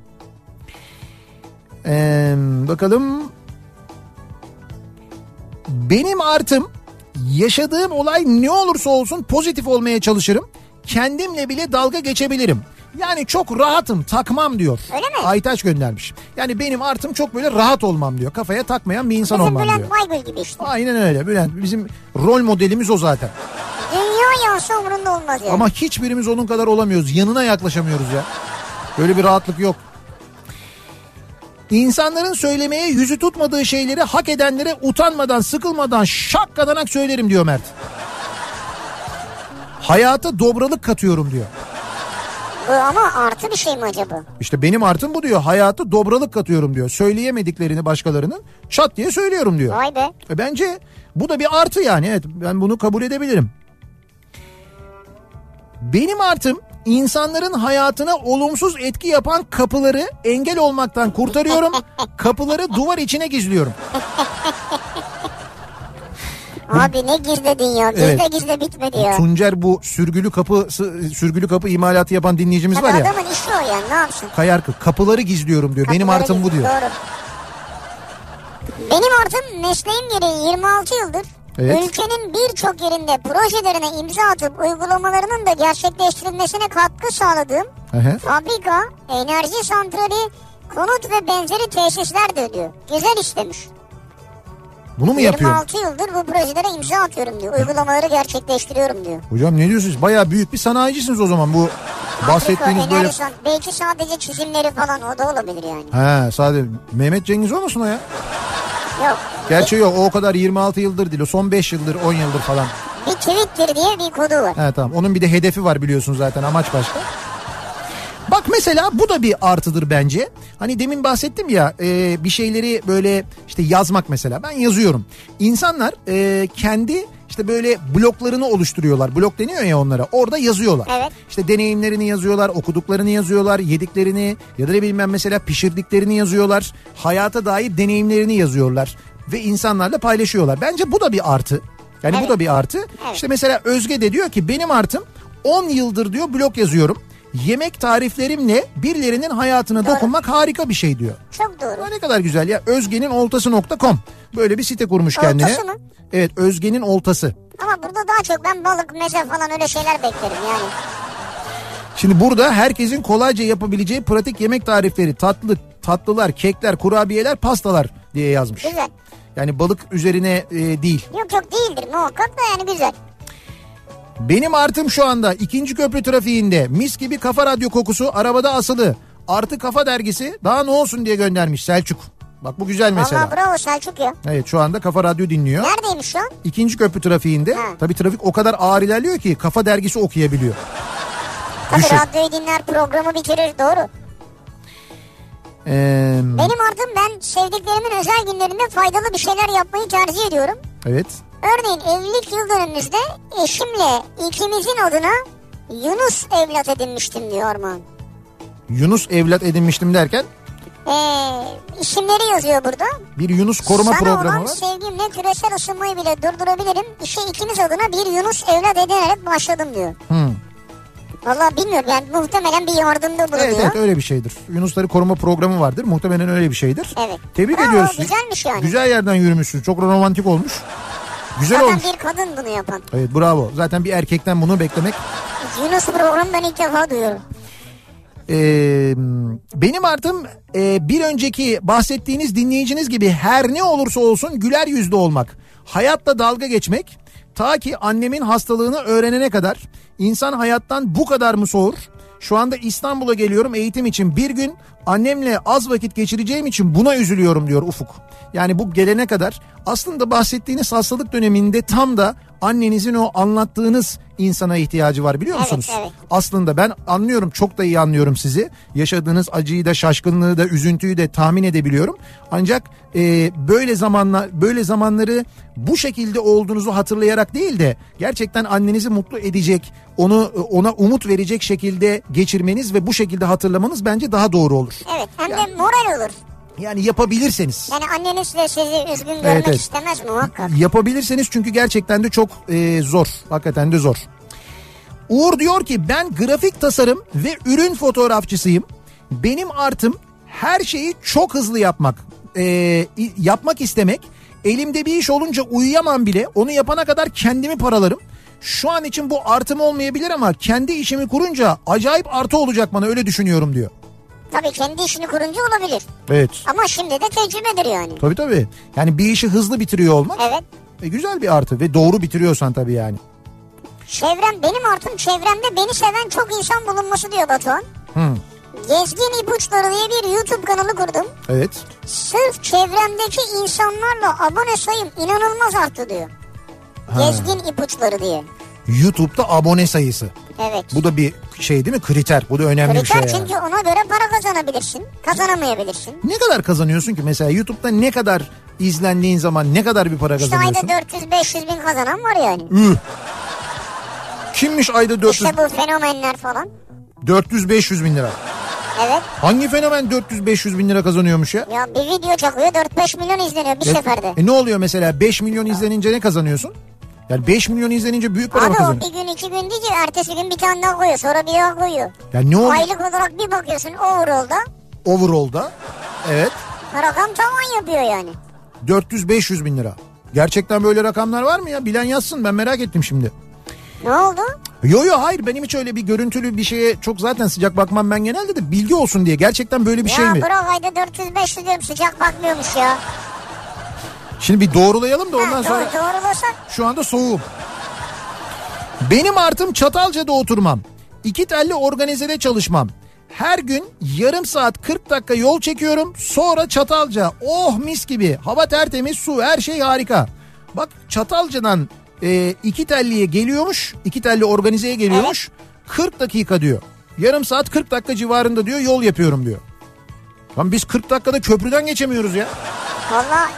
Ee, bakalım. Benim artım yaşadığım olay ne olursa olsun pozitif olmaya çalışırım. Kendimle bile dalga geçebilirim. Yani çok rahatım takmam diyor. Öyle mi? Aytaç göndermiş. Yani benim artım çok böyle rahat olmam diyor. Kafaya takmayan bir insan Bizim olmam Bülent diyor. Baygül gibi işte. Aynen öyle Bülent. Bizim rol modelimiz o zaten. Dünya yansa umurunda olmaz yani. Ama hiçbirimiz onun kadar olamıyoruz. Yanına yaklaşamıyoruz ya. Böyle bir rahatlık yok. İnsanların söylemeye yüzü tutmadığı şeyleri hak edenlere utanmadan, sıkılmadan şakkadanak söylerim diyor Mert. Hayata dobralık katıyorum diyor. Bu ama artı bir şey mi acaba? İşte benim artım bu diyor. Hayata dobralık katıyorum diyor. Söyleyemediklerini başkalarının çat diye söylüyorum diyor. Vay be. E bence bu da bir artı yani. Evet ben bunu kabul edebilirim. Benim artım insanların hayatına olumsuz etki yapan kapıları engel olmaktan kurtarıyorum. kapıları duvar içine gizliyorum. Abi ne gizledin ya. Gizle Evet. gizle bitmedi ya. Tuncer bu sürgülü kapı sürgülü kapı imalatı yapan dinleyicimiz Tabii var ya. adamın işi o yani ne yapsın? Kayarkı kapıları gizliyorum diyor. Benim Kapıları artım bu diyor. Doğru. Benim artım mesleğim gereği 26 yıldır Evet. ülkenin birçok yerinde projelerine imza atıp uygulamalarının da gerçekleştirilmesine katkı sağladığım hı. fabrika, enerji santrali, konut ve benzeri tesisler de ödüyor. Güzel istemiş. Bunu mu yapıyor? 26 yıldır bu projelere imza atıyorum diyor. Uygulamaları gerçekleştiriyorum diyor. Hocam ne diyorsunuz? Bayağı büyük bir sanayicisiniz o zaman bu bahsettiğiniz böyle. belki sadece çizimleri falan o da olabilir yani. He sadece Mehmet Cengiz olmasın o ya? Yok. Gerçi yok o kadar 26 yıldır değil o son 5 yıldır 10 yıldır falan. Bir Twitter diye bir kodu var. He tamam onun bir de hedefi var biliyorsun zaten amaç başka. Bak mesela bu da bir artıdır bence. Hani demin bahsettim ya e, bir şeyleri böyle işte yazmak mesela ben yazıyorum. İnsanlar e, kendi işte böyle bloklarını oluşturuyorlar. Blok deniyor ya onlara. Orada yazıyorlar. Evet. İşte deneyimlerini yazıyorlar, okuduklarını yazıyorlar, yediklerini ya da ne bilmem mesela pişirdiklerini yazıyorlar. Hayata dair deneyimlerini yazıyorlar ve insanlarla paylaşıyorlar. Bence bu da bir artı. Yani bu Evet. da bir artı. İşte mesela Özge de diyor ki benim artım 10 yıldır diyor blog yazıyorum. Yemek tariflerimle birilerinin hayatına dokunmak harika bir şey diyor. Çok doğru. Ya Ne kadar güzel ya. Özge'nin oltası.com böyle bir site kurmuş kendine. Oltası mı? Evet Özge'nin oltası. Ama burada daha çok ben balık, meze falan öyle şeyler beklerim yani. Şimdi burada herkesin kolayca yapabileceği pratik yemek tarifleri, tatlı, tatlılar, kekler, kurabiyeler, pastalar diye yazmış. Güzel. Yani balık üzerine e, değil. Yok yok değildir muhakkak da yani güzel. Benim artım şu anda ikinci köprü trafiğinde mis gibi kafa radyo kokusu arabada asılı. Artı kafa dergisi daha ne olsun diye göndermiş Selçuk. Bak bu güzel mesela. Valla bravo Selçuk ya. Evet şu anda kafa radyo dinliyor. Neredeymiş şu an? İkinci köprü trafiğinde. Ha. Tabii trafik o kadar ağır ilerliyor ki kafa dergisi okuyabiliyor. Tabii Düşün. radyoyu dinler programı bitirir doğru. Ee, Benim artım ben sevdiklerimin özel günlerinde faydalı bir şeyler yapmayı tercih ediyorum. evet. Örneğin evlilik yıl dönümümüzde eşimle ikimizin adına Yunus evlat edinmiştim diyor Armağan. Yunus evlat edinmiştim derken Ee, isimleri yazıyor burada. bir Yunus koruma Sana programı olan var. sevgimle küresel ısınmayı bile durdurabilirim. İşe ikimiz adına bir Yunus evlat edinerek başladım diyor. Hmm. Valla bilmiyorum yani muhtemelen bir yardımda bulunuyor. Evet evet öyle bir şeydir. Yunusları koruma programı vardır. Muhtemelen öyle bir şeydir. Evet. Tebrik Bravo, ediyoruz. güzelmiş yani. Güzel yerden yürümüşsün. Çok romantik olmuş. Güzel Zaten olmuş. bir kadın bunu yapan. Evet bravo. Zaten bir erkekten bunu beklemek. Yunus programı ben ilk defa duyuyorum. Ee, benim artım e, bir önceki bahsettiğiniz dinleyiciniz gibi her ne olursa olsun güler yüzlü olmak. Hayatta dalga geçmek. Ta ki annemin hastalığını öğrenene kadar insan hayattan bu kadar mı soğur? Şu anda İstanbul'a geliyorum eğitim için bir gün annemle az vakit geçireceğim için buna üzülüyorum diyor Ufuk. Yani bu gelene kadar aslında bahsettiğiniz hastalık döneminde tam da annenizin o anlattığınız insana ihtiyacı var biliyor Evet, musunuz? evet. Aslında ben anlıyorum çok da iyi anlıyorum sizi. Yaşadığınız acıyı da şaşkınlığı da üzüntüyü de tahmin edebiliyorum. Ancak e, böyle zamanlar böyle zamanları bu şekilde olduğunuzu hatırlayarak değil de gerçekten annenizi mutlu edecek, onu ona umut verecek şekilde geçirmeniz ve bu şekilde hatırlamanız bence daha doğru olur. Evet hem de moral olur. Yani yapabilirseniz. Yani anneniz de sizi üzgün görmek Evet, evet. istemez muhakkak. Yapabilirseniz çünkü gerçekten de çok e, zor. Hakikaten de zor. Uğur diyor ki ben grafik tasarım ve ürün fotoğrafçısıyım. Benim artım her şeyi çok hızlı yapmak, e, yapmak istemek, elimde bir iş olunca uyuyamam bile, onu yapana kadar kendimi paralarım. Şu an için bu artım olmayabilir ama kendi işimi kurunca acayip artı olacak bana öyle düşünüyorum diyor. Tabii kendi işini kurunca olabilir. Evet. Ama şimdi de tecrübedir yani. Tabii tabii. Yani bir işi hızlı bitiriyor olmak Evet. e, güzel bir artı ve doğru bitiriyorsan tabii yani. Çevrem benim artım çevremde beni seven çok insan bulunması diyor Batuhan. Hı. Gezgin İpuçları diye bir YouTube kanalı kurdum. Evet. Sırf çevremdeki insanlarla abone sayım inanılmaz arttı diyor. Gezgin İpuçları diye. YouTube'da abone sayısı. Evet. Bu da bir şey değil mi? Kriter. Bu da önemli bir şey. Kriter yani. çünkü ona göre para kazanabilirsin. Kazanamayabilirsin. Ne kadar kazanıyorsun ki mesela YouTube'da ne kadar izlendiğin zaman ne kadar bir para İşte kazanıyorsun? ayda 400-500 bin kazanan var yani. Üh. Kimmiş ayda 400 İşte bu fenomenler falan. 400-500 bin lira? Evet. Hangi fenomen 400-500 bin lira kazanıyormuş ya? Ya bir video çakıyor 4-5 milyon izleniyor bir E- seferde. E, ne oluyor mesela 5 milyon izlenince ne kazanıyorsun? Yani 5 milyon izlenince büyük para mı Abi o bir gün iki gün değil ki ertesi gün bir tane daha koyuyor sonra bir daha koyuyor. Yani ne oluyor? Aylık olarak bir bakıyorsun overall'da Overall'da evet rakam tavan yapıyor yani. 400-500 bin lira. Gerçekten böyle rakamlar var mı ya? Bilen yazsın ben merak ettim şimdi. Ne oldu? Yo yo hayır benim hiç öyle bir görüntülü bir şeye çok zaten sıcak bakmam ben genelde de bilgi olsun diye. Gerçekten böyle bir ya şey mi? bırak ayda 400-500 diyorum sıcak bakmıyormuş ya. Şimdi bir doğrulayalım da ondan ha, sonra doğru, doğrulasa şu anda soğuğum. Benim artım Çatalca'da oturmam. İki telli organizede çalışmam. Her gün yarım saat 40 dakika yol çekiyorum. Sonra Çatalca. Oh mis gibi. Hava tertemiz, su her şey harika. Bak Çatalca'dan e, iki telliye geliyormuş. iki telli organizeye geliyormuş. 40 dakika diyor. Yarım saat 40 dakika civarında diyor yol yapıyorum diyor. Lan biz 40 dakikada köprüden geçemiyoruz ya. valla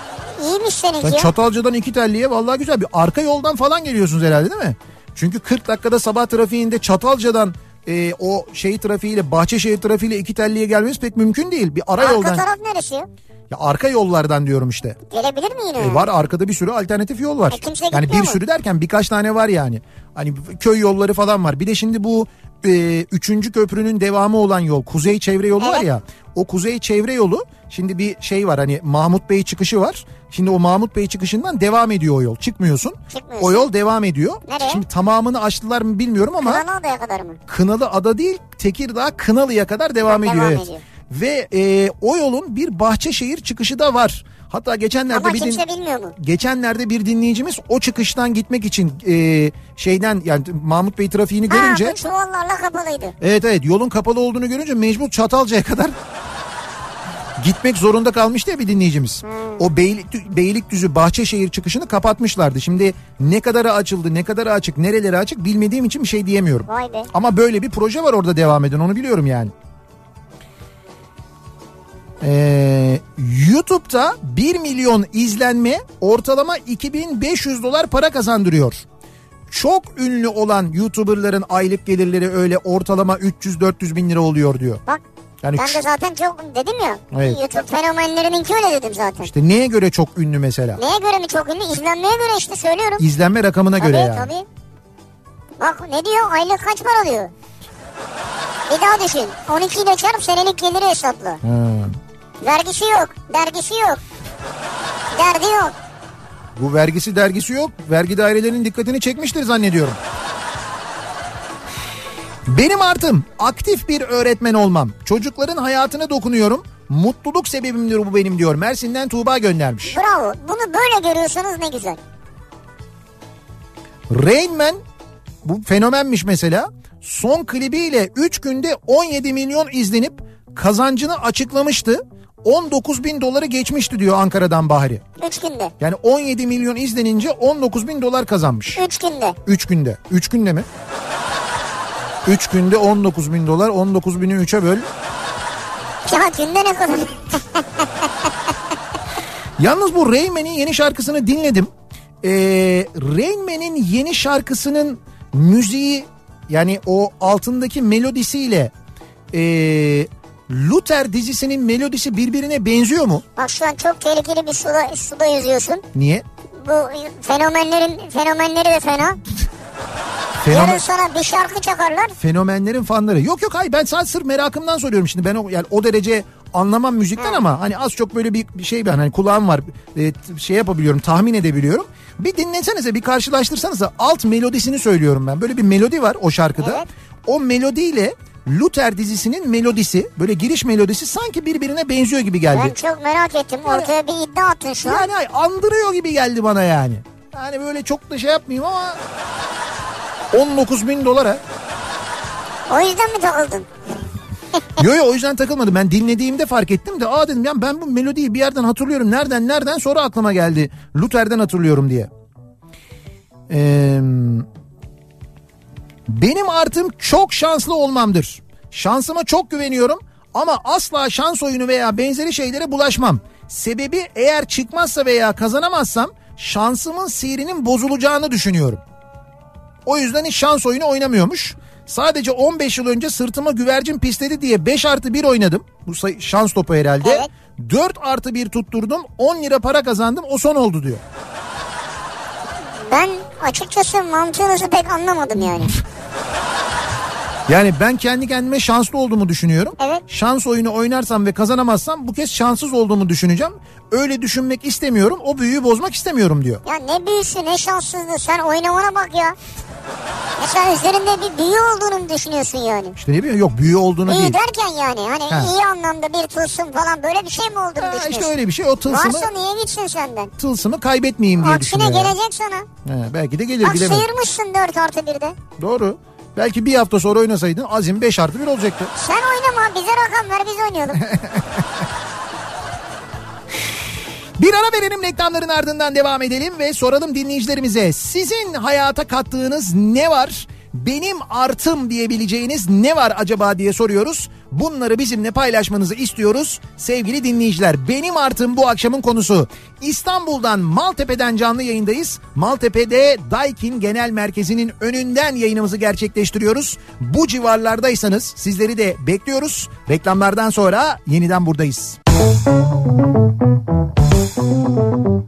iyiymiş seninki Sen ya. Çatalca'dan iki telliye vallahi güzel bir arka yoldan falan geliyorsunuz herhalde değil mi? Çünkü 40 dakikada sabah trafiğinde Çatalca'dan e, o şey trafiğiyle Bahçeşehir trafiğiyle iki telliye gelmeniz pek mümkün değil. Bir ara Arka yoldan taraf neresi ya? ya arka yollardan diyorum işte. Gelebilir mi yine? E, var arkada bir sürü alternatif yol var. E, kimse yani bir mu? sürü derken birkaç tane var yani. Hani köy yolları falan var. Bir de şimdi bu e, üçüncü köprünün devamı olan yol Kuzey Çevre Yolu var Evet. ya. O Kuzey Çevre Yolu şimdi bir şey var hani Mahmut Bey çıkışı var. Şimdi o Mahmut Bey çıkışından devam ediyor o yol. Çıkmıyorsun. Çıkmıyorsun. O yol devam ediyor. Nereye? Şimdi tamamını açtılar mı bilmiyorum ama Kınalı Adaya kadar mı? Kınalı Ada değil Tekirdağ Kınalı'ya kadar devam Devam ediyor. Evet. ediyor. Ve e, o yolun bir Bahçeşehir çıkışı da var. Hatta geçenlerde Ama bir din- kimse bilmiyor mu? geçenlerde bir dinleyicimiz o çıkıştan gitmek için e, şeyden yani Mahmut Bey trafiğini Ha görünce bu çuvallarla kapalıydı. evet evet yolun kapalı olduğunu görünce mecbur Çatalca'ya kadar gitmek zorunda kalmıştı ya bir dinleyicimiz. O Beylik, Beylikdüzü Bahçeşehir çıkışını kapatmışlardı. Şimdi ne kadarı açıldı ne kadarı açık nereleri açık bilmediğim için bir şey diyemiyorum. Vay be. Ama böyle bir proje var orada devam eden onu biliyorum yani. Ee, YouTube'da 1 milyon izlenme ortalama 2500 dolar para kazandırıyor. Çok ünlü olan YouTuber'ların aylık gelirleri öyle ortalama 300-400 bin lira oluyor diyor. Bak Yani ben de zaten çok dedim ya. Evet. YouTube fenomenlerininki öyle dedim zaten. işte neye göre çok ünlü mesela? Neye göre mi çok ünlü? İzlenmeye göre işte söylüyorum. İzlenme rakamına tabii göre yani. tabii. Bak ne diyor? Aylık kaç para diyor? Bir daha düşün. 12 ile çarp senelik geliri hesapla. Ha. Vergisi yok. Dergisi yok. Derdi yok. Bu vergisi dergisi yok. Vergi dairelerinin dikkatini çekmiştir zannediyorum. Benim artım aktif bir öğretmen olmam. Çocukların hayatına dokunuyorum. Mutluluk sebebimdir bu benim diyor. Mersin'den Tuğba göndermiş. Bravo. Bunu böyle görüyorsanız ne güzel. Rain Man bu fenomenmiş mesela. Son klibiyle 3 günde 17 milyon izlenip kazancını açıklamıştı. 19 bin doları geçmişti diyor Ankara'dan Bahri. 3 günde. Yani 17 milyon izlenince 19 bin dolar kazanmış. 3 günde. 3 günde. 3 günde mi? 3 günde 19 bin dolar. 19 bini 3'e böl. Ya günde ne kadar? Yalnız bu Rayman'in yeni şarkısını dinledim. Ee, Rayman'in yeni şarkısının müziği yani o altındaki melodisiyle ee, Luther dizisinin melodisi birbirine benziyor mu? Bak şu an çok tehlikeli bir suda, suda yüzüyorsun. Niye? Bu fenomenlerin fenomenleri de fena. Fenomen, Yarın sana bir şarkı çakarlar. fenomenlerin fanları. Yok yok hayır ben sadece sırf merakımdan soruyorum şimdi. Ben o, yani o derece anlamam müzikten ama hani az çok böyle bir, bir şey ben hani kulağım var e, şey yapabiliyorum tahmin edebiliyorum. Bir dinlesenize bir karşılaştırsanıza alt melodisini söylüyorum ben. Böyle bir melodi var o şarkıda. Evet. O melodiyle Luther dizisinin melodisi böyle giriş melodisi sanki birbirine benziyor gibi geldi. Ben çok merak ettim. Ortaya bir iddia attın şu an. Yani ay, andırıyor gibi geldi bana yani. Yani böyle çok da şey yapmayayım ama 19 bin dolara. O yüzden mi takıldın? Yo yo o yüzden takılmadım. Ben dinlediğimde fark ettim de aa dedim ya ben bu melodiyi bir yerden hatırlıyorum. Nereden nereden sonra aklıma geldi. Luther'den hatırlıyorum diye. Ee, benim artım çok şanslı olmamdır. Şansıma çok güveniyorum ama asla şans oyunu veya benzeri şeylere bulaşmam. Sebebi eğer çıkmazsa veya kazanamazsam şansımın seyrinin bozulacağını düşünüyorum. O yüzden hiç şans oyunu oynamıyormuş. Sadece 15 yıl önce sırtıma güvercin pisledi diye 5 artı 1 oynadım. Bu sayı, şans topu herhalde. Evet. 4 artı 1 tutturdum 10 lira para kazandım o son oldu diyor. Ben açıkçası mantığınızı pek anlamadım yani. Yani ben kendi kendime şanslı olduğumu düşünüyorum. Evet. Şans oyunu oynarsam ve kazanamazsam bu kez şanssız olduğumu düşüneceğim. Öyle düşünmek istemiyorum. O büyüyü bozmak istemiyorum diyor. Ya ne büyüsü ne şanssızlığı sen oynamana bak ya. Sen üzerinde bir büyü olduğunu mu düşünüyorsun yani? İşte ne bileyim yok büyü olduğunu İyi değil. derken yani hani Ha. iyi anlamda bir tılsım falan böyle bir şey mi olduğunu Ha, düşünüyorsun? işte öyle bir şey. O tılsımı, Varsa niye gitsin senden? tılsımı kaybetmeyeyim diye Aksine düşünüyor. yani. gelecek sana. He, belki de gelir Bak bilemem. sıyırmışsın 4 artı 1'de. Doğru. Belki bir hafta sonra oynasaydın azim 5 artı 1 olacaktı. Sen oynama bize rakam ver biz oynayalım. Bir ara verelim reklamların ardından devam edelim ve soralım dinleyicilerimize. Sizin hayata kattığınız ne var? Benim artım diyebileceğiniz ne var acaba diye soruyoruz. Bunları bizimle paylaşmanızı istiyoruz sevgili dinleyiciler. Benim artım bu akşamın konusu. İstanbul'dan Maltepe'den canlı yayındayız. Maltepe'de Daikin Genel Merkezi'nin önünden yayınımızı gerçekleştiriyoruz. Bu civarlardaysanız sizleri de bekliyoruz. Reklamlardan sonra yeniden buradayız. Kafa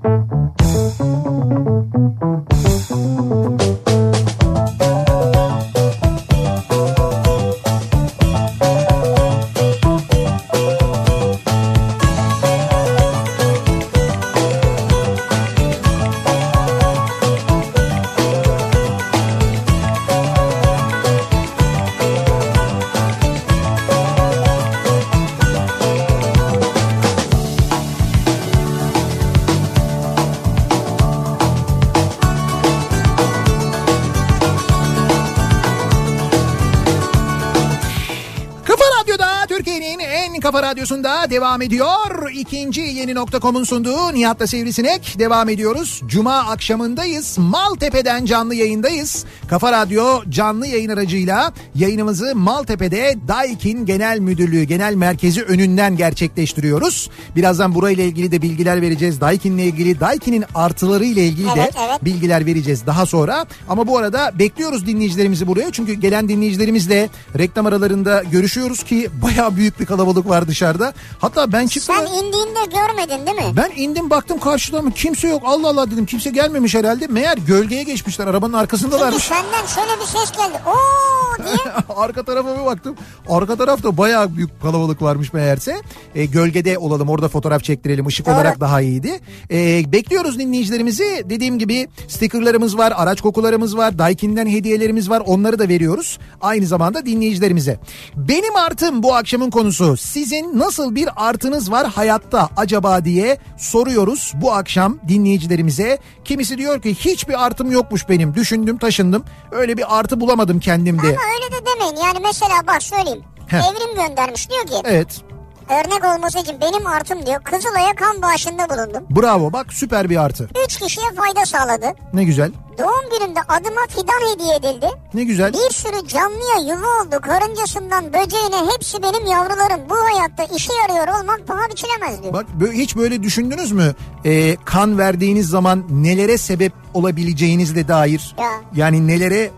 kafa radyosunda devam ediyor. İkinci yeni nokta.com'un sunduğu Nihat'la Sivrisinek devam ediyoruz. Cuma akşamındayız. Maltepe'den canlı yayındayız. Kafa Radyo canlı yayın aracıyla yayınımızı Maltepe'de Daikin Genel Müdürlüğü Genel Merkezi önünden gerçekleştiriyoruz. Birazdan burayla ilgili de bilgiler vereceğiz. Daikin'le ilgili, Daikin'in artıları ile ilgili de Evet, evet. bilgiler vereceğiz daha sonra. Ama bu arada bekliyoruz dinleyicilerimizi buraya. Çünkü gelen dinleyicilerimizle reklam aralarında görüşüyoruz ki bayağı büyük bir kalabalık var dışarıda. Hatta ben çıktım. Sen indiğinde görmedin değil mi? Ben indim baktım karşıda mı kimse yok. Allah Allah dedim kimse gelmemiş herhalde. Meğer gölgeye geçmişler arabanın Çünkü arkasındalarmış. senden şöyle bir ses geldi. Oo diye. Arka tarafa bir baktım. Arka tarafta bayağı büyük kalabalık varmış meğerse. E, gölgede olalım orada fotoğraf çektirelim. Işık Doğru. olarak daha iyiydi. E, bekliyoruz dinleyicilerimizi. Dediğim gibi stikerlarımız var, araç kokularımız var, Daikin'den hediyelerimiz var. Onları da veriyoruz. Aynı zamanda dinleyicilerimize. Benim artım bu akşamın konusu. Sizin nasıl bir artınız var hayatta acaba diye soruyoruz bu akşam dinleyicilerimize. Kimisi diyor ki hiçbir artım yokmuş benim. Düşündüm, taşındım. Öyle bir artı bulamadım kendimde. Ama öyle de demeyin. Yani mesela bak söyleyeyim. Heh. Evrim göndermiş diyor ki Evet. Örnek olması için benim artım diyor Kızılay'a kan bağışında bulundum. Bravo bak süper bir artı. Üç kişiye fayda sağladı. Ne güzel. Doğum günümde adıma fidan hediye edildi. Ne güzel. Bir sürü canlıya yuva oldu. Karıncasından böceğine hepsi benim yavrularım. Bu hayatta işe yarıyor olmak paha biçilemez diyor. Bak hiç böyle düşündünüz mü? Ee, kan verdiğiniz zaman nelere sebep olabileceğinizle dair. Ya. Yani nelere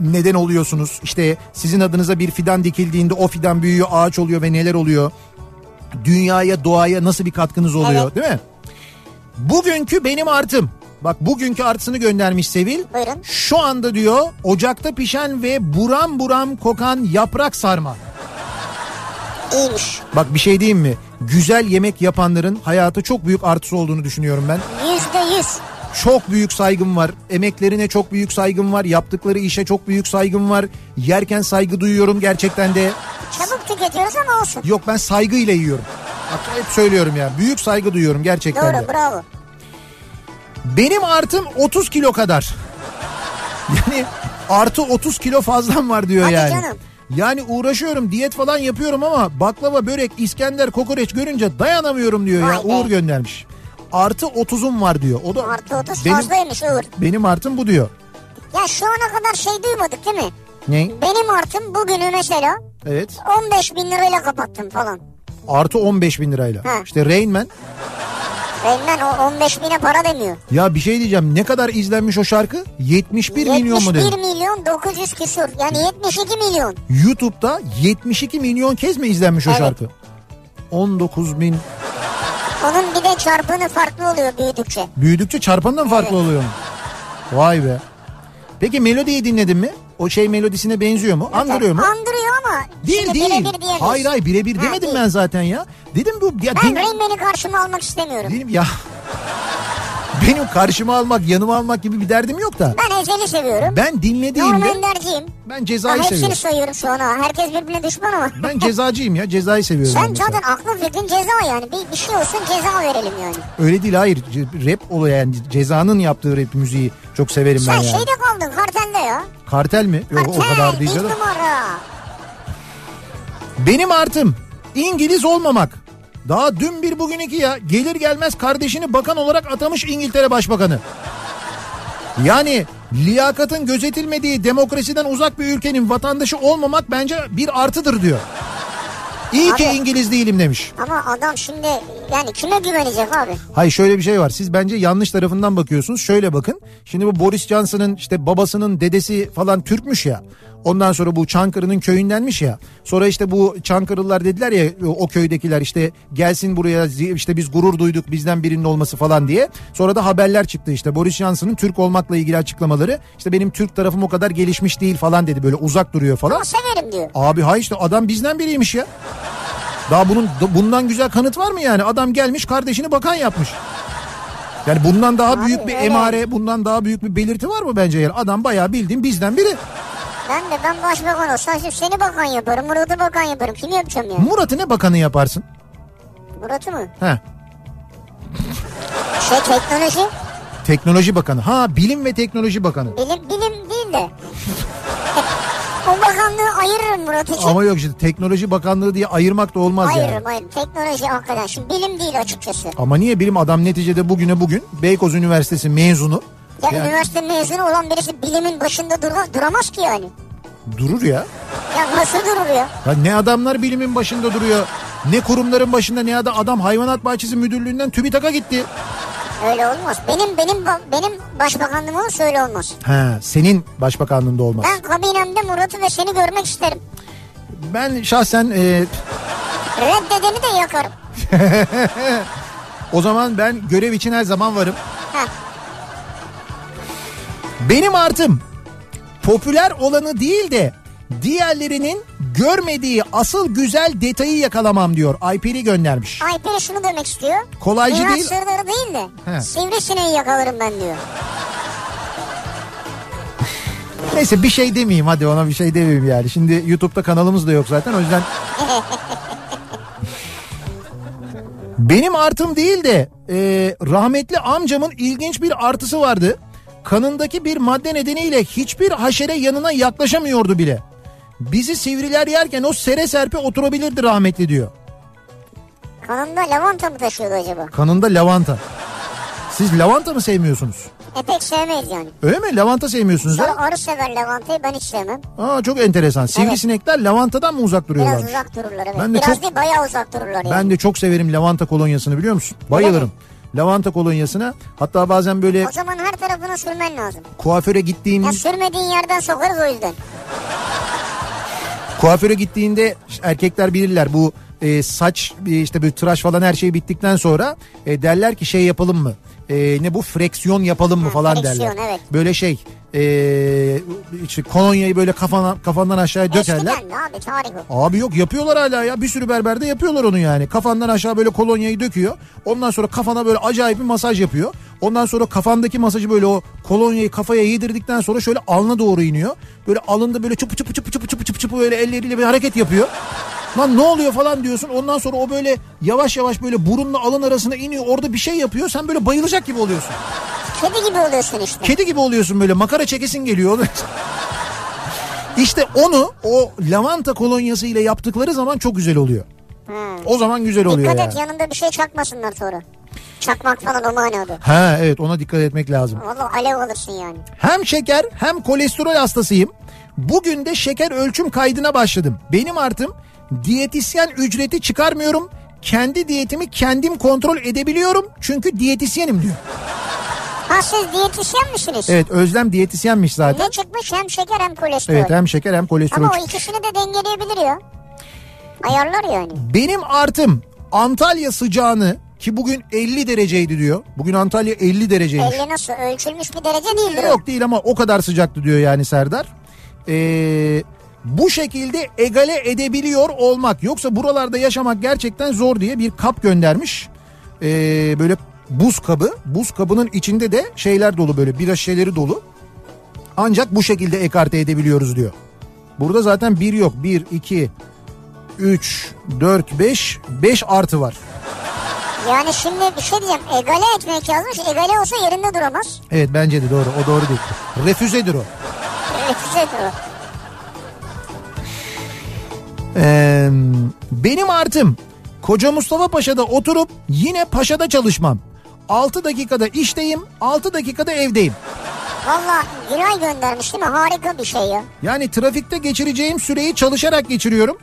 neden oluyorsunuz? İşte sizin adınıza bir fidan dikildiğinde o fidan büyüyor, ağaç oluyor ve neler oluyor? Dünyaya, doğaya nasıl bir katkınız oluyor, Evet. değil mi? Bugünkü benim artım. Bak bugünkü artısını göndermiş Sevil. Buyurun. Şu anda diyor ocakta pişen ve buram buram kokan yaprak sarma. İyiymiş. Bak bir şey diyeyim mi? Güzel yemek yapanların hayata çok büyük artısı olduğunu düşünüyorum ben. Yüzde yüz. Çok büyük saygım var. Emeklerine çok büyük saygım var. Yaptıkları işe çok büyük saygım var. Yerken saygı duyuyorum gerçekten de. Çabuk tüketiyoruz ama olsun. Yok ben saygıyla yiyorum. Bak hep söylüyorum ya. Büyük saygı duyuyorum gerçekten de. Doğru bravo. Benim artım 30 kilo kadar. Yani artı 30 kilo fazlam var diyor Hadi yani. canım. Yani uğraşıyorum diyet falan yapıyorum ama baklava, börek, İskender, kokoreç görünce dayanamıyorum diyor ya. Vay be. Uğur göndermiş. Artı 30'um var diyor. O da Artı 30 benim, fazlaymış Uğur. benim artım bu diyor. Ya şu ana kadar şey duymadık değil mi? Ne? Benim artım bugünü mesela Evet. 15 bin lirayla kapattım falan. Artı 15 bin lirayla. Ha. İşte Rain Man. Benden o 15 bine para demiyor. Ya bir şey diyeceğim. Ne kadar izlenmiş o şarkı? 71 milyon mu 71 dedi? milyon 900 küsur. Yani 72 milyon. YouTube'da 72 milyon kez mi izlenmiş o Evet. şarkı? 19 bin. Onun bir de çarpını farklı oluyor büyüdükçe. Büyüdükçe çarpandan farklı Evet. oluyor? Vay be. Peki melodiyi dinledin mi? O şey melodisine benziyor mu? Andırıyor mu? Andırıyor ama Değil değil. birebir diyemeyiz. Hayır hayır birebir demedim değil. ben zaten ya. Dedim bu ya Ben din- Rain Man'i karşıma almak istemiyorum. Dedim ya. Benim karşıma almak, yanıma almak gibi bir derdim yok da. Ben Ezel'i seviyorum. Ben dinlediğimde Norman Derciyim. ben Ben cezayı hepsini seviyorum. sayıyorum şu an ha. Herkes birbirine düşman ama. Ben cezacıyım ya. Cezayı seviyorum. ben Sen zaten aklın fikrin ceza yani. Bir, bir şey olsun ceza verelim yani. Öyle değil hayır. Rap olayı yani cezanın yaptığı rap müziği çok severim ben Sen yani. şeyde kaldın kartelde ya. Kartel mi? Yok Kartel o kadar değil bir canım. numara. Benim artım İngiliz olmamak. Daha dün bir bugün iki ya. Gelir gelmez kardeşini bakan olarak atamış İngiltere Başbakanı. Yani liyakatın gözetilmediği demokrasiden uzak bir ülkenin vatandaşı olmamak bence bir artıdır diyor. İyi ki Abi- İngiliz değilim demiş. Ama adam şimdi yani kime güvenecek abi? Hayır şöyle bir şey var. Siz bence yanlış tarafından bakıyorsunuz. Şöyle bakın. Şimdi bu Boris Johnson'ın işte babasının dedesi falan Türkmüş ya. Ondan sonra bu Çankırı'nın köyündenmiş ya. Sonra işte bu Çankırılılar dediler ya o köydekiler işte gelsin buraya işte biz gurur duyduk bizden birinin olması falan diye. Sonra da haberler çıktı işte Boris Johnson'ın Türk olmakla ilgili açıklamaları. İşte benim Türk tarafım o kadar gelişmiş değil falan dedi böyle uzak duruyor falan. Ama severim diyor. Abi hayır işte adam bizden biriymiş ya. Daha bunun bundan güzel kanıt var mı yani? Adam gelmiş kardeşini bakan yapmış. Yani bundan daha Abi büyük bir öyle. emare, bundan daha büyük bir belirti var mı bence yani? Adam bayağı bildiğin bizden biri. Ben de ben başbakan olsam seni bakan yaparım. Murat'ı bakan yaparım. Kim yapacağım ya? Murat'ı ne bakanı yaparsın? Murat'ı mı? He. Şey teknoloji. Teknoloji bakanı. Ha bilim ve teknoloji bakanı. Bilim, bilim değil de. o bakanlığı ayırırım Murat için. Ama yok işte teknoloji bakanlığı diye ayırmak da olmaz yani. Ayırırım ayırırım. Teknoloji hakikaten. Şimdi bilim değil açıkçası. Ama niye bilim adam neticede bugüne bugün Beykoz Üniversitesi mezunu Ya Yani- üniversite mezunu olan birisi bilimin başında dura- duramaz ki yani. durur ya. Ya nasıl durur ya? Ya ne adamlar bilimin başında duruyor. Ne kurumların başında ne adam adam hayvanat bahçesi müdürlüğünden TÜBİTAK'a gitti. Öyle olmaz. Benim benim benim başbakanlığım olursa öyle olmaz. Ha, senin başbakanlığında olmaz. Ben kabinemde Murat'ı ve seni görmek isterim. Ben şahsen e, Reddedeni de yakarım. o zaman ben görev için her zaman varım. Ha. Benim artım popüler olanı değil de diğerlerinin görmediği asıl güzel detayı yakalamam diyor. Ayperi göndermiş. Ayperi şunu demek istiyor. Kolaycı Dünya değil. sırları değil de He. sivrisineği yakalarım ben diyor. Neyse bir şey demeyeyim hadi ona bir şey demeyeyim yani. Şimdi YouTube'da kanalımız da yok zaten o yüzden. Benim artım değil de e, rahmetli amcamın ilginç bir artısı vardı. Kanındaki bir madde nedeniyle hiçbir haşere yanına yaklaşamıyordu bile. Bizi sivriler yerken o sere serpe oturabilirdi rahmetli diyor. Kanında lavanta mı taşıyordu acaba? Kanında lavanta. Siz lavanta mı sevmiyorsunuz? E pek sevmeyiz yani. Öyle mi? Lavanta sevmiyorsunuz Sonra ha? arı sever lavantayı ben hiç sevmem. Aa, çok enteresan. Sivrisinekler lavantadan mı uzak Biraz duruyorlar? uzak dururlar evet. Ben de Biraz çok- değil bayağı uzak dururlar yani. Ben de çok severim lavanta kolonyasını biliyor musun? Bayılırım. Lavanta kolonyasına hatta bazen böyle O zaman her tarafına sürmen lazım. kuaföre gittiğim Ya sürmediğin yerden sokarız o yüzden. Kuaföre gittiğinde erkekler bilirler bu e, saç e, işte böyle tıraş falan her şey bittikten sonra e, derler ki şey yapalım mı? E, ne bu freksiyon yapalım mı Ha, falan freksiyon, derler. evet. Böyle şey Ee, işte kolonyayı böyle kafana, kafandan aşağıya dökerler. Eskiden de abi tarih. Abi yok yapıyorlar hala ya bir sürü berberde yapıyorlar onu yani. Kafandan aşağı böyle kolonyayı döküyor. Ondan sonra kafana böyle acayip bir masaj yapıyor. Ondan sonra kafandaki masajı böyle o kolonyayı kafaya yedirdikten sonra şöyle alnına doğru iniyor. Böyle alında böyle çıpı çıpı çıpı çıpı çıpı çıpı çıpı böyle elleriyle bir hareket yapıyor. Lan ne oluyor falan diyorsun. Ondan sonra o böyle yavaş yavaş böyle burunla alın arasına iniyor. Orada bir şey yapıyor. Sen böyle bayılacak gibi oluyorsun. Kedi gibi oluyorsun işte. Kedi gibi oluyorsun böyle makara çekesin geliyor. işte onu o lavanta kolonyası ile yaptıkları zaman çok güzel oluyor. O zaman güzel oluyor Dikkat yani. et yanında bir şey çakmasınlar sonra. Çakmak falan o manada. Ha evet ona dikkat etmek lazım. Valla alev alırsın yani. Hem şeker hem kolesterol hastasıyım. Bugün de şeker ölçüm kaydına başladım. Benim artım diyetisyen ücreti çıkarmıyorum. Kendi diyetimi kendim kontrol edebiliyorum. Çünkü diyetisyenim diyor. Ha siz diyetisyen misiniz? Evet Özlem diyetisyenmiş zaten. Ne çıkmış hem şeker hem kolesterol. Evet hem şeker hem kolesterol. Ama o çıkmış. ikisini de dengeleyebilir ya. Ayarlar yani. Benim artım Antalya sıcağını ki bugün 50 dereceydi diyor. Bugün Antalya 50 dereceymiş. 50 nasıl ölçülmüş bir derece değildir o. Yok değil ama o kadar sıcaktı diyor yani Serdar. Ee, bu şekilde egale edebiliyor olmak. Yoksa buralarda yaşamak gerçekten zor diye bir kap göndermiş. Ee, böyle buz kabı. Buz kabının içinde de şeyler dolu böyle bira şişeleri dolu. Ancak bu şekilde ekarte edebiliyoruz diyor. Burada zaten bir yok. Bir, iki, üç, dört, beş. Beş artı var. Yani şimdi bir şey diyeceğim. Egale etmek yazmış. Egale olsa yerinde duramaz. Evet bence de doğru. O doğru değil. Refüzedir o. Refüzedir o. Ee, benim artım Koca Mustafa Paşa'da oturup yine Paşa'da çalışmam. 6 dakikada işteyim, 6 dakikada evdeyim. Valla Günay göndermiş değil mi? Harika bir şey ya. Yani trafikte geçireceğim süreyi çalışarak geçiriyorum.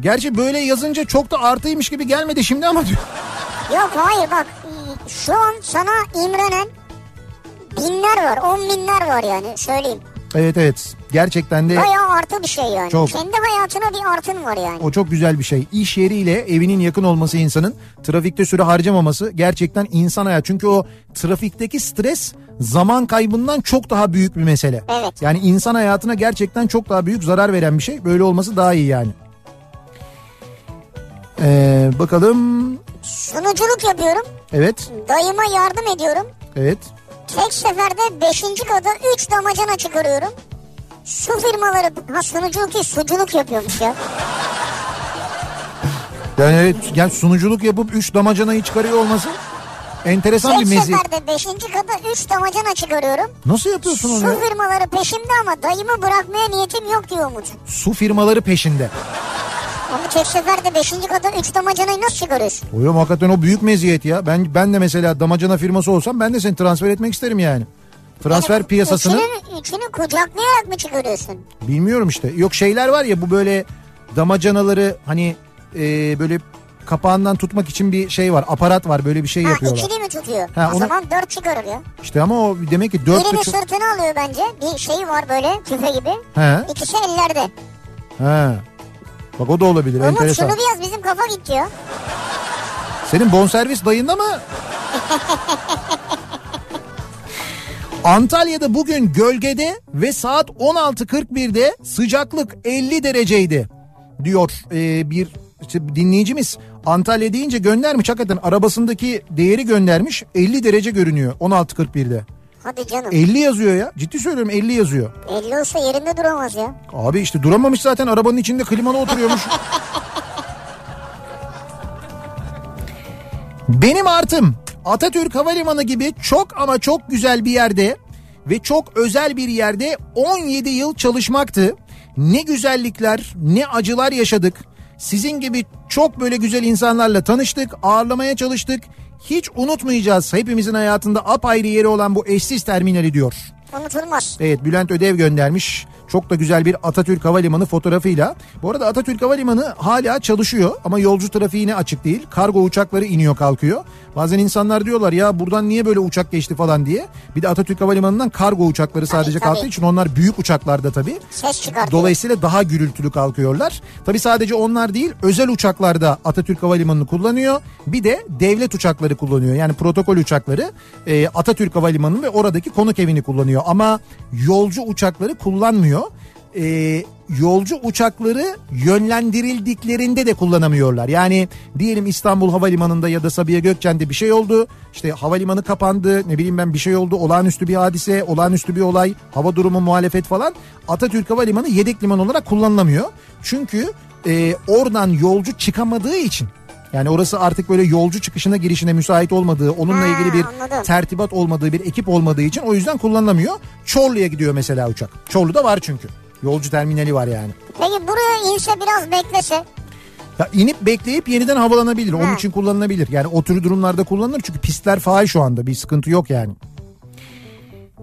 Gerçi böyle yazınca çok da artıymış gibi gelmedi şimdi ama diyor. Yok hayır bak şu an sana imrenen binler var. On binler var yani söyleyeyim. Evet evet gerçekten de Bayağı artı bir şey yani. Çok. Kendi hayatına bir artın var yani. o çok güzel bir şey. İş yeriyle evinin yakın olması insanın trafikte süre harcamaması gerçekten insan hayat. Çünkü o trafikteki stres zaman kaybından çok daha büyük bir mesele. Evet. Yani insan hayatına gerçekten çok daha büyük zarar veren bir şey. Böyle olması daha iyi yani. Ee, bakalım. Sunuculuk yapıyorum. Evet. Dayıma yardım ediyorum. Evet. Tek seferde 5. kata 3 damacana çıkarıyorum. Su firmaları ha sunuculuk değil suculuk yapıyormuş ya. Yani evet, yani sunuculuk yapıp 3 damacanayı çıkarıyor olması enteresan Tek bir meziyet. seferde 5. kata 3 damacana çıkarıyorum. Nasıl yapıyorsun onu Su ya? firmaları peşimde ama dayımı bırakmaya niyetim yok diyor Umut. Su firmaları peşinde. Ama tek seferde 5. kata 3 damacanayı nasıl çıkarıyorsun? Oğlum hakikaten o büyük meziyet ya. Ben ben de mesela damacana firması olsam ben de seni transfer etmek isterim yani. Transfer Yani piyasasını Üçünü, üçünü kucaklayarak mı çıkarıyorsun? bilmiyorum işte. Yok şeyler var ya bu böyle damacanaları hani e, böyle kapağından tutmak için bir şey var. Aparat var böyle bir şey Ha yapıyorlar. ikili mi tutuyor? Ha, o onu- zaman 4 çıkarır ya. İşte ama o demek ki dört Birini buçuk- sırtına alıyor bence. Bir şeyi var böyle küfe gibi. He. İkisi ellerde. He. Bak o da olabilir Umut enteresan. şunu bir yaz bizim kafa gitti ya. Senin bonservis dayında mı? Antalya'da bugün gölgede ve saat 16.41'de sıcaklık 50 dereceydi diyor ee, bir işte dinleyicimiz. Antalya deyince göndermiş hakikaten arabasındaki değeri göndermiş 50 derece görünüyor 16.41'de. Hadi canım. 50 yazıyor ya ciddi söylüyorum 50 yazıyor. 50 olsa yerinde duramaz ya. Abi işte duramamış zaten arabanın içinde klimalı oturuyormuş. Benim artım Atatürk Havalimanı gibi çok ama çok güzel bir yerde ve çok özel bir yerde 17 yıl çalışmaktı. Ne güzellikler, ne acılar yaşadık. Sizin gibi çok böyle güzel insanlarla tanıştık, ağırlamaya çalıştık. Hiç unutmayacağız hepimizin hayatında apayrı yeri olan bu eşsiz terminali diyor. Unutulmaz. Evet Bülent Ödev göndermiş. Çok da güzel bir Atatürk Havalimanı fotoğrafıyla. Bu arada Atatürk Havalimanı hala çalışıyor ama yolcu trafiğine açık değil. Kargo uçakları iniyor kalkıyor. Bazen insanlar diyorlar ya buradan niye böyle uçak geçti falan diye. Bir de Atatürk Havalimanı'ndan kargo uçakları sadece tabii. kalktığı için onlar büyük uçaklarda tabii. Ses çıkartıyor. Dolayısıyla daha gürültülü kalkıyorlar. Tabii sadece onlar değil özel uçaklarda Atatürk Havalimanı'nı kullanıyor. Bir de devlet uçakları kullanıyor. Yani protokol uçakları Atatürk Havalimanı ve oradaki konuk evini kullanıyor kullanıyor ama yolcu uçakları kullanmıyor. Ee, yolcu uçakları yönlendirildiklerinde de kullanamıyorlar. Yani diyelim İstanbul Havalimanı'nda ya da Sabiha Gökçen'de bir şey oldu. İşte havalimanı kapandı ne bileyim ben bir şey oldu. Olağanüstü bir hadise, olağanüstü bir olay, hava durumu muhalefet falan. Atatürk Havalimanı yedek liman olarak kullanılamıyor. Çünkü e, oradan yolcu çıkamadığı için yani orası artık böyle yolcu çıkışına girişine müsait olmadığı, onunla Ha, ilgili bir anladım. tertibat olmadığı, bir ekip olmadığı için o yüzden kullanılamıyor. Çorlu'ya gidiyor mesela uçak. Çorlu'da var çünkü. Yolcu terminali var yani. Peki buraya inse biraz beklese. Ya inip bekleyip yeniden havalanabilir. Onun Ha. için kullanılabilir. Yani o tür durumlarda kullanılır çünkü pistler faal şu anda. Bir sıkıntı yok yani.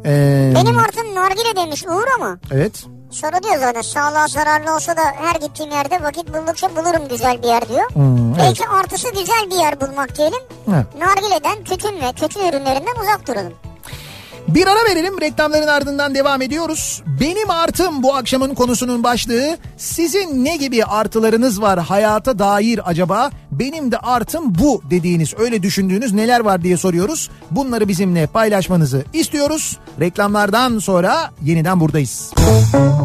Ee, Benim artım nargile demiş Uğur ama. Evet. Sonra diyor zaten sağlığa zararlı olsa da her gittiğim yerde vakit buldukça bulurum güzel bir yer diyor. Hmm, evet. Belki artısı güzel bir yer bulmak diyelim. Ha. Nargileden, tütün ve tütün ürünlerinden uzak duralım. Bir ara verelim reklamların ardından devam ediyoruz. Benim artım bu akşamın konusunun başlığı. Sizin ne gibi artılarınız var hayata dair acaba? Benim de artım bu dediğiniz öyle düşündüğünüz neler var diye soruyoruz. Bunları bizimle paylaşmanızı istiyoruz. Reklamlardan sonra yeniden buradayız. Kafa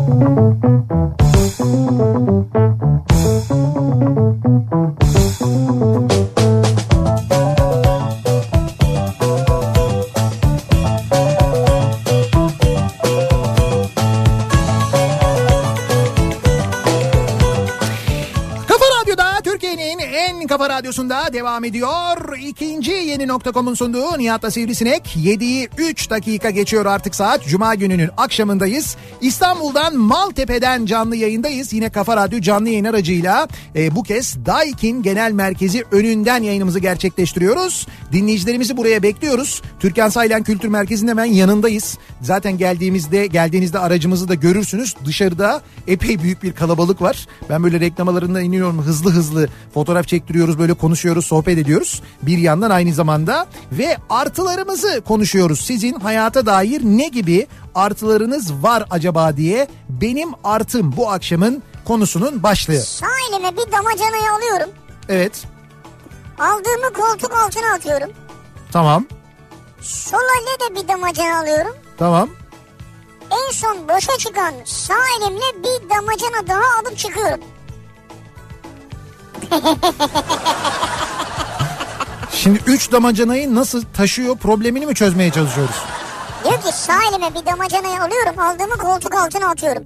estava radyosunda devam ediyor. İkinci yeni nokta.com'un sunduğu Nihat'la Sivrisinek. 7'yi 3 dakika geçiyor artık saat. Cuma gününün akşamındayız. İstanbul'dan Maltepe'den canlı yayındayız. Yine Kafa Radyo canlı yayın aracıyla e, bu kez Daikin Genel Merkezi önünden yayınımızı gerçekleştiriyoruz. Dinleyicilerimizi buraya bekliyoruz. Türkan Saylan Kültür Merkezi'nin hemen yanındayız. Zaten geldiğimizde geldiğinizde aracımızı da görürsünüz. Dışarıda epey büyük bir kalabalık var. Ben böyle reklamalarında iniyorum hızlı hızlı fotoğraf çektiriyoruz böyle konuşuyoruz sohbet ediyoruz. Bir yandan aynı zamanda ve artılarımızı konuşuyoruz. Sizin hayata dair ne gibi artılarınız var acaba diye benim artım bu akşamın konusunun başlığı. Sağ elime bir damacanayı alıyorum. Evet Aldığımı koltuk altına atıyorum. tamam Sol elle de bir damacana alıyorum. tamam En son boşa çıkan sağ elimle bir damacana daha alıp çıkıyorum. Şimdi 3 damacanayı nasıl taşıyor problemini mi çözmeye çalışıyoruz? Diyor ki sağ elime bir damacanayı alıyorum aldığımı koltuk altına atıyorum.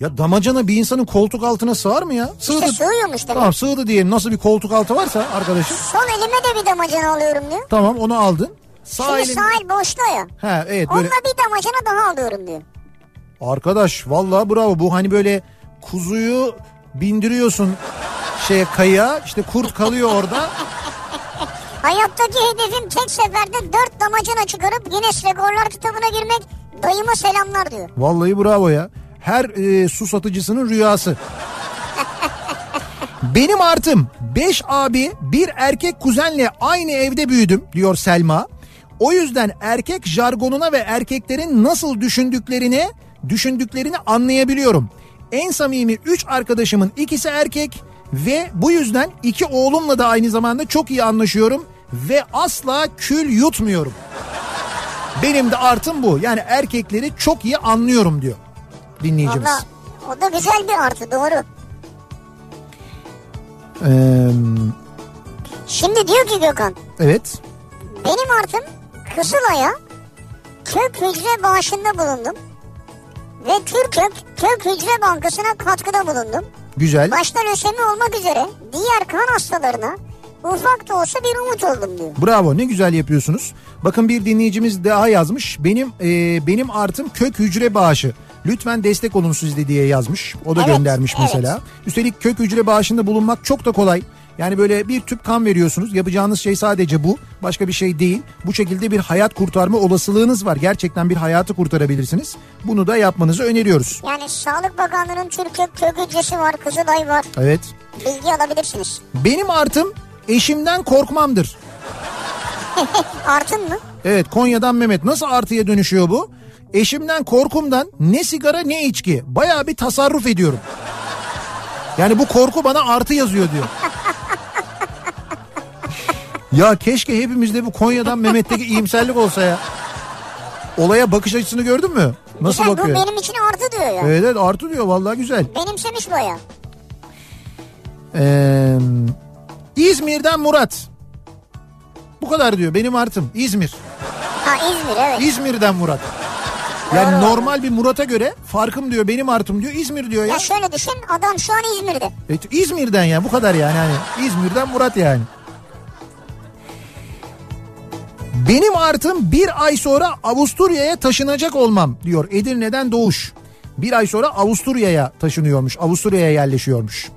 Ya damacana bir insanın koltuk altına sığar mı ya? Sığdı. İşte sığıyormuş demek. Tamam sığdı diyelim. Nasıl bir koltuk altı varsa arkadaşım. Sol elime de bir damacana alıyorum diyor. Tamam onu aldın. Sağ Şimdi elin... sağ el boşta ya. Ha evet böyle. Onunla bir damacana daha alıyorum diyor. Arkadaş vallahi bravo. Bu hani böyle kuzuyu bindiriyorsun şeye kayaya işte kurt kalıyor orada. Hayattaki hedefim tek seferde dört damacana çıkarıp Guinness Rekorlar kitabına girmek. Dayıma selamlar diyor. Vallahi bravo ya. Her e, su satıcısının rüyası. Benim artım 5 abi bir erkek kuzenle aynı evde büyüdüm diyor Selma. O yüzden erkek jargonuna ve erkeklerin nasıl düşündüklerini düşündüklerini anlayabiliyorum. En samimi 3 arkadaşımın ikisi erkek ve bu yüzden iki oğlumla da aynı zamanda çok iyi anlaşıyorum ve asla kül yutmuyorum. Benim de artım bu. Yani erkekleri çok iyi anlıyorum diyor dinleyicimiz. Valla o da güzel bir artı doğru. Ee, Şimdi diyor ki Gökhan evet. benim artım Kızılay'a kök hücre bağışında bulundum. Ve Türkök Kök Hücre Bankası'na katkıda bulundum. Güzel. Başta lösemi olmak üzere diğer kan hastalarına ufak da olsa bir umut oldum diyor. Bravo ne güzel yapıyorsunuz. Bakın bir dinleyicimiz daha yazmış. Benim e, benim artım kök hücre bağışı. Lütfen destek olun siz de diye yazmış. O da Evet, göndermiş evet. mesela. Üstelik kök hücre bağışında bulunmak çok da kolay. Yani böyle bir tüp kan veriyorsunuz. Yapacağınız şey sadece bu. Başka bir şey değil. Bu şekilde bir hayat kurtarma olasılığınız var. Gerçekten bir hayatı kurtarabilirsiniz. Bunu da yapmanızı öneriyoruz. Yani Sağlık Bakanlığı'nın Türkök kök hücresi var, Kızılay var. Evet. Bilgi alabilirsiniz. Benim artım eşimden korkmamdır. Artın mı? Evet Konya'dan Mehmet nasıl artıya dönüşüyor bu? Eşimden korkumdan ne sigara ne içki baya bir tasarruf ediyorum. Yani bu korku bana artı yazıyor diyor. Ya keşke hepimizde bu Konya'dan Mehmet'teki iyimserlik olsa ya. olaya bakış açısını gördün mü? Nasıl Güzel, bakıyor? bu benim için artı diyor ya. Evet evet artı diyor vallahi güzel. Benimsemiş baya. Ee, İzmir'den Murat. Bu kadar diyor benim artım İzmir. Ha İzmir evet. İzmir'den Murat. Yani Doğru. normal bir Murat'a göre farkım diyor benim artım diyor İzmir diyor ya. Ya şöyle düşün adam şu an İzmir'de. Evet, İzmir'den ya bu kadar yani hani İzmir'den Murat yani. Benim artım bir ay sonra Avusturya'ya taşınacak olmam diyor Edirne'den Doğuş. Bir ay sonra Avusturya'ya taşınıyormuş. Avusturya'ya yerleşiyormuş.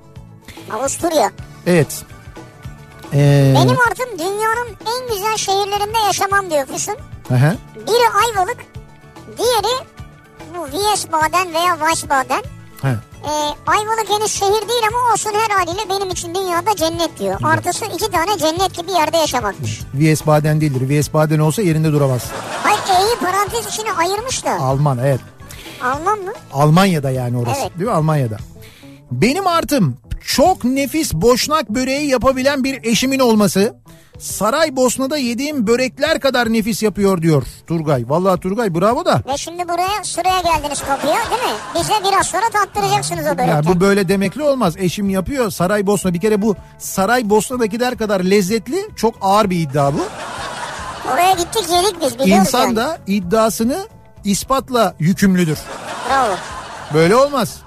Avusturya. Evet. Ee, Benim artım dünyanın en güzel şehirlerinde yaşamam diyor Füsun. aha. Biri Ayvalık, diğeri bu Wiesbaden veya Wiesbaden. Ha. Ee, Ayvalık henüz şehir değil ama olsun her haliyle benim için dünyada cennet diyor. Artısı iki tane cennetli bir yerde yaşamakmış. Wiesbaden değildir. Wiesbaden olsa yerinde duramaz. Hayır E'yi parantez içine ayırmış da. Alman evet. Alman mı? Almanya'da yani orası. Evet. Değil mi Almanya'da? Benim artım çok nefis boşnak böreği yapabilen bir eşimin olması. Saraybosna'da yediğim börekler kadar nefis yapıyor diyor Turgay. Vallahi Turgay bravo da. Ve şimdi buraya sıraya geldiniz kapıya değil mi? Bize biraz sonra tattıracaksınız o börekten. Ya bu böyle demekli olmaz. Eşim yapıyor Saraybosna. Bir kere bu Saraybosna'dakiler kadar lezzetli çok ağır bir iddia bu. Oraya gittik yedik biz biliyoruz İnsan yani. da iddiasını ispatla yükümlüdür. Bravo. Böyle olmaz.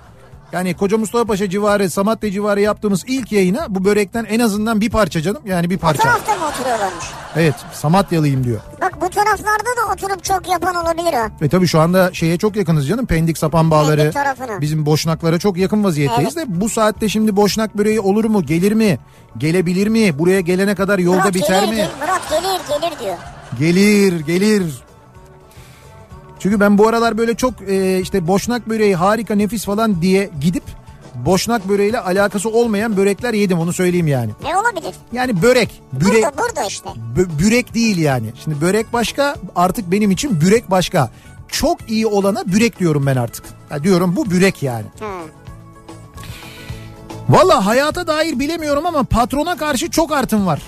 Yani Koca Mustafa Paşa civarı, Samatya civarı yaptığımız ilk yayına bu börekten en azından bir parça canım. Yani bir parça. tarafta mı oturuyorlarmış? Evet Samatyalıyım diyor. Bak bu taraflarda da oturup çok yapan olabilir ha. Ve tabii şu anda şeye çok yakınız canım. Pendik sapan bağları. Pendik tarafına. Bizim boşnaklara çok yakın vaziyetteyiz de bu saatte şimdi boşnak böreği olur mu? Gelir mi? Gelebilir mi? Buraya gelene kadar yolda Murat biter gelir, mi? Murat gelir gelir diyor. Gelir, gelir. Çünkü ben bu aralar böyle çok e, işte boşnak böreği harika nefis falan diye gidip boşnak böreğiyle alakası olmayan börekler yedim onu söyleyeyim yani. Ne olabilir? Yani börek, bürek, Burada burada işte. bö- bürek değil yani. Şimdi börek başka artık benim için bürek başka. Çok iyi olana bürek diyorum ben artık. Ya diyorum bu bürek yani. Hı. Valla hayata dair bilemiyorum ama patrona karşı çok artım var.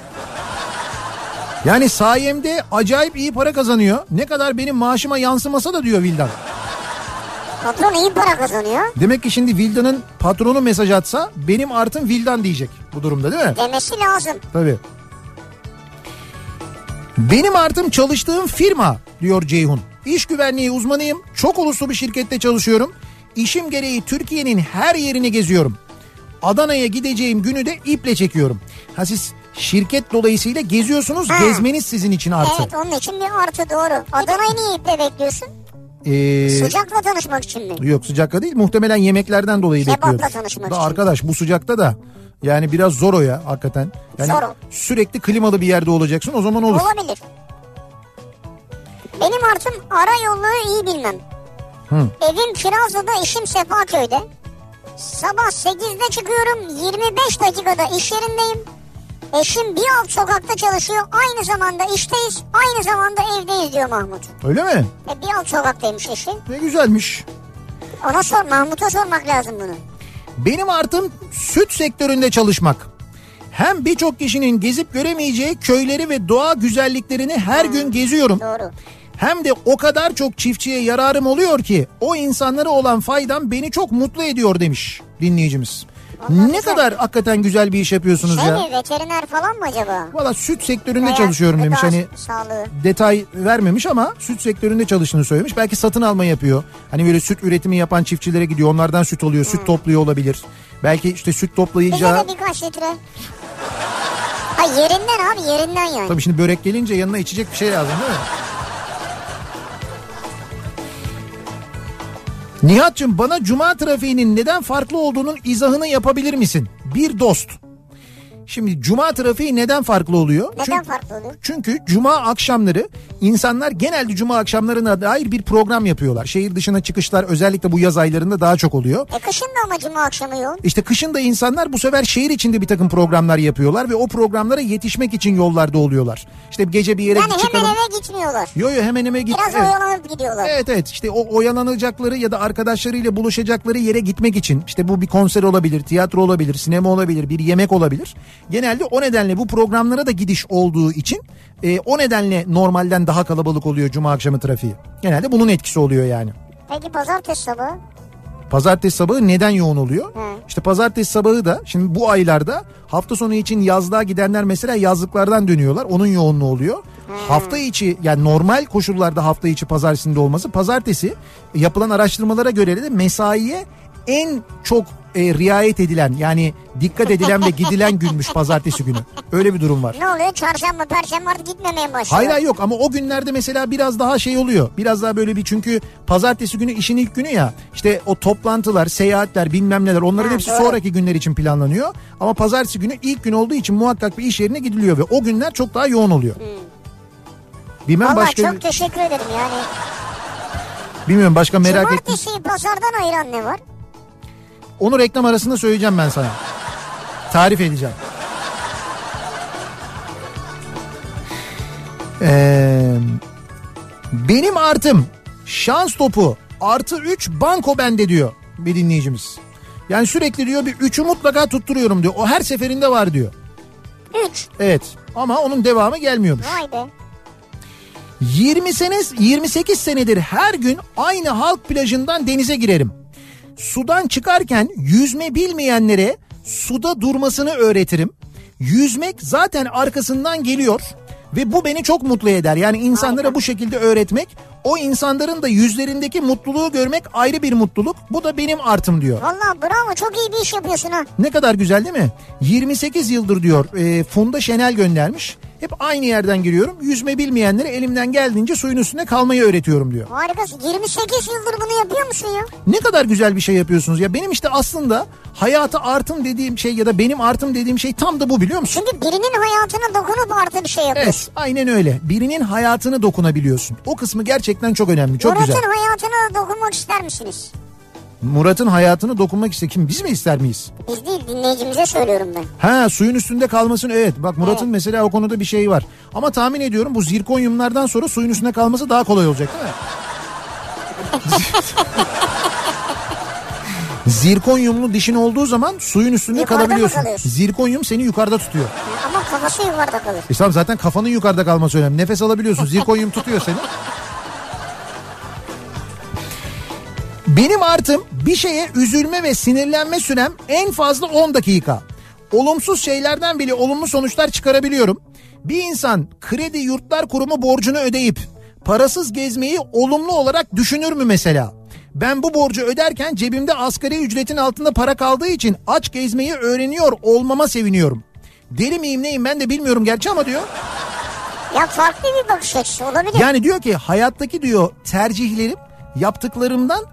Yani sayemde acayip iyi para kazanıyor. Ne kadar benim maaşıma yansımasa da diyor Vildan. Patron iyi para kazanıyor. Demek ki şimdi Vildan'ın patronu mesaj atsa benim artım Vildan diyecek bu durumda değil mi? Demesi lazım. Tabii. Benim artım çalıştığım firma diyor Ceyhun. İş güvenliği uzmanıyım. Çok uluslu bir şirkette çalışıyorum. İşim gereği Türkiye'nin her yerini geziyorum. Adana'ya gideceğim günü de iple çekiyorum. Ha siz şirket dolayısıyla geziyorsunuz. Ha. Gezmeniz sizin için artı. Evet onun için bir artı doğru. Adana'yı niye iple bekliyorsun? Ee, Sıcakla tanışmak için mi? Yok sıcakta değil muhtemelen yemeklerden dolayı Kebapla bekliyoruz. tanışmak Da için. arkadaş bu sıcakta da yani biraz zor o ya hakikaten. Yani Zor o. sürekli klimalı bir yerde olacaksın o zaman olur. Olabilir. Benim artım ara yolları iyi bilmem. Hı. Evim Kirazlı'da, işim Sefaköy'de. Sabah 8'de çıkıyorum, 25 dakikada iş yerindeyim. Eşim bir alt sokakta çalışıyor, aynı zamanda işteyiz, aynı zamanda evdeyiz diyor Mahmut. Öyle mi? E bir alt sokaktaymış eşi. Ne güzelmiş. Ona sor, Mahmut'a sormak lazım bunu. Benim artım süt sektöründe çalışmak. Hem birçok kişinin gezip göremeyeceği köyleri ve doğa güzelliklerini her gün geziyorum. Doğru. Hem de o kadar çok çiftçiye yararım oluyor ki o insanlara olan faydam beni çok mutlu ediyor demiş dinleyicimiz. Vallahi ne kadar hakikaten güzel bir iş yapıyorsunuz Şey ya. mi, veteriner falan mı acaba? Valla süt sektöründe Veya çalışıyorum demiş. Hani Sağlığı. detay vermemiş ama süt sektöründe çalıştığını söylemiş. Belki satın alma yapıyor. Hani böyle süt üretimi yapan çiftçilere gidiyor. Onlardan süt alıyor. Süt topluyor olabilir. Belki işte süt Bize toplayacağı... de birkaç litre. Ha yerinden abi yerinden yani. Tabii şimdi börek gelince yanına içecek bir şey lazım değil mi? Nihat'cığım bana cuma trafiğinin neden farklı olduğunun izahını yapabilir misin? Bir dost. Şimdi cuma trafiği neden farklı oluyor? Neden Çünkü- farklı oluyor? Çünkü cuma akşamları insanlar genelde cuma akşamlarına dair bir program yapıyorlar. Şehir dışına çıkışlar özellikle bu yaz aylarında daha çok oluyor. E kışın da ama cuma akşamı yoğun. İşte kışın da insanlar bu sefer şehir içinde bir takım programlar yapıyorlar ve o programlara yetişmek için yollarda oluyorlar. İşte gece bir yere Yani çıkalım. hemen eve gitmiyorlar. Yo yo hemen hemen git. Biraz Evet. oyalanıp gidiyorlar. Evet evet işte o oyalanacakları ya da arkadaşlarıyla buluşacakları yere gitmek için işte bu bir konser olabilir, tiyatro olabilir, sinema olabilir, bir yemek olabilir. Genelde o nedenle bu programlara da gidiş olduğu için e, o nedenle normalden daha kalabalık oluyor cuma akşamı trafiği. Genelde bunun etkisi oluyor yani. Peki pazartesi sabahı? Pazartesi sabahı neden yoğun oluyor? Hı. İşte pazartesi sabahı da şimdi bu aylarda hafta sonu için yazlığa gidenler mesela yazlıklardan dönüyorlar. Onun yoğunluğu oluyor. Hafta içi yani normal koşullarda hafta içi pazartesinde olması pazartesi yapılan araştırmalara göre de mesaiye en çok e, riayet edilen yani dikkat edilen ve gidilen günmüş pazartesi günü. Öyle bir durum var. Ne oluyor? Çarşamba, perşembe artık gitmemeye başlıyor. Hayır hayır yok ama o günlerde mesela biraz daha şey oluyor. Biraz daha böyle bir çünkü pazartesi günü işin ilk günü ya. İşte o toplantılar, seyahatler bilmem neler onların Ha, hepsi doğru. sonraki günler için planlanıyor. Ama pazartesi günü ilk gün olduğu için muhakkak bir iş yerine gidiliyor ve o günler çok daha yoğun oluyor. Bilmem Valla başka çok teşekkür ederim yani. bilmiyorum başka merak ettim. Cumartesiyi pazardan ayıran ne var? Onu reklam arasında söyleyeceğim ben sana. Tarif edeceğim. Ee, benim artım şans topu artı 3 banko bende diyor bir dinleyicimiz. Yani sürekli diyor bir 3'ü mutlaka tutturuyorum diyor. O her seferinde var diyor. 3. Evet ama onun devamı gelmiyormuş. Vay be. 20 sene 28 senedir her gün aynı halk plajından denize girerim. Sudan çıkarken yüzme bilmeyenlere suda durmasını öğretirim. Yüzmek zaten arkasından geliyor ve bu beni çok mutlu eder. Yani insanlara bu şekilde öğretmek, o insanların da yüzlerindeki mutluluğu görmek ayrı bir mutluluk. Bu da benim artım diyor. Valla bravo çok iyi bir iş yapıyorsun ha. Ne kadar güzel değil mi? 28 yıldır diyor e, Funda Şenel göndermiş. Hep aynı yerden giriyorum. Yüzme bilmeyenlere elimden geldiğince suyun üstünde kalmayı öğretiyorum diyor. Harikasın. 28 yıldır bunu yapıyor musun ya? Ne kadar güzel bir şey yapıyorsunuz ya. Benim işte aslında hayata artım dediğim şey ya da benim artım dediğim şey tam da bu biliyor musun? Çünkü birinin hayatına dokunup artı bir şey yapıyorsun. Evet aynen öyle. Birinin hayatını dokunabiliyorsun. O kısmı gerçekten çok önemli. Çok Murat'ın güzel. hayatına dokunmak ister misiniz? Murat'ın hayatını dokunmak iste kim? Biz mi ister miyiz? Biz değil dinleyicimize söylüyorum ben. Ha suyun üstünde kalmasını evet. Bak Murat'ın Evet. mesela o konuda bir şey var. Ama tahmin ediyorum bu zirkonyumlardan sonra suyun üstünde kalması daha kolay olacak değil mi? Zirkonyumlu dişin olduğu zaman suyun üstünde Yukarıda kalabiliyorsun. Zirkonyum seni yukarıda tutuyor. Ama kafası yukarıda kalır. E tamam zaten kafanın yukarıda kalması önemli. Nefes alabiliyorsun. Zirkonyum tutuyor seni. Benim artım bir şeye üzülme ve sinirlenme sürem en fazla 10 dakika. Olumsuz şeylerden bile olumlu sonuçlar çıkarabiliyorum. Bir insan kredi yurtlar kurumu borcunu ödeyip parasız gezmeyi olumlu olarak düşünür mü mesela? Ben bu borcu öderken cebimde asgari ücretin altında para kaldığı için aç gezmeyi öğreniyor olmama seviniyorum. Deli miyim neyim ben de bilmiyorum gerçi ama diyor. Ya farklı bir bakış açısı olabilir. Yani diyor ki hayattaki diyor tercihlerim yaptıklarımdan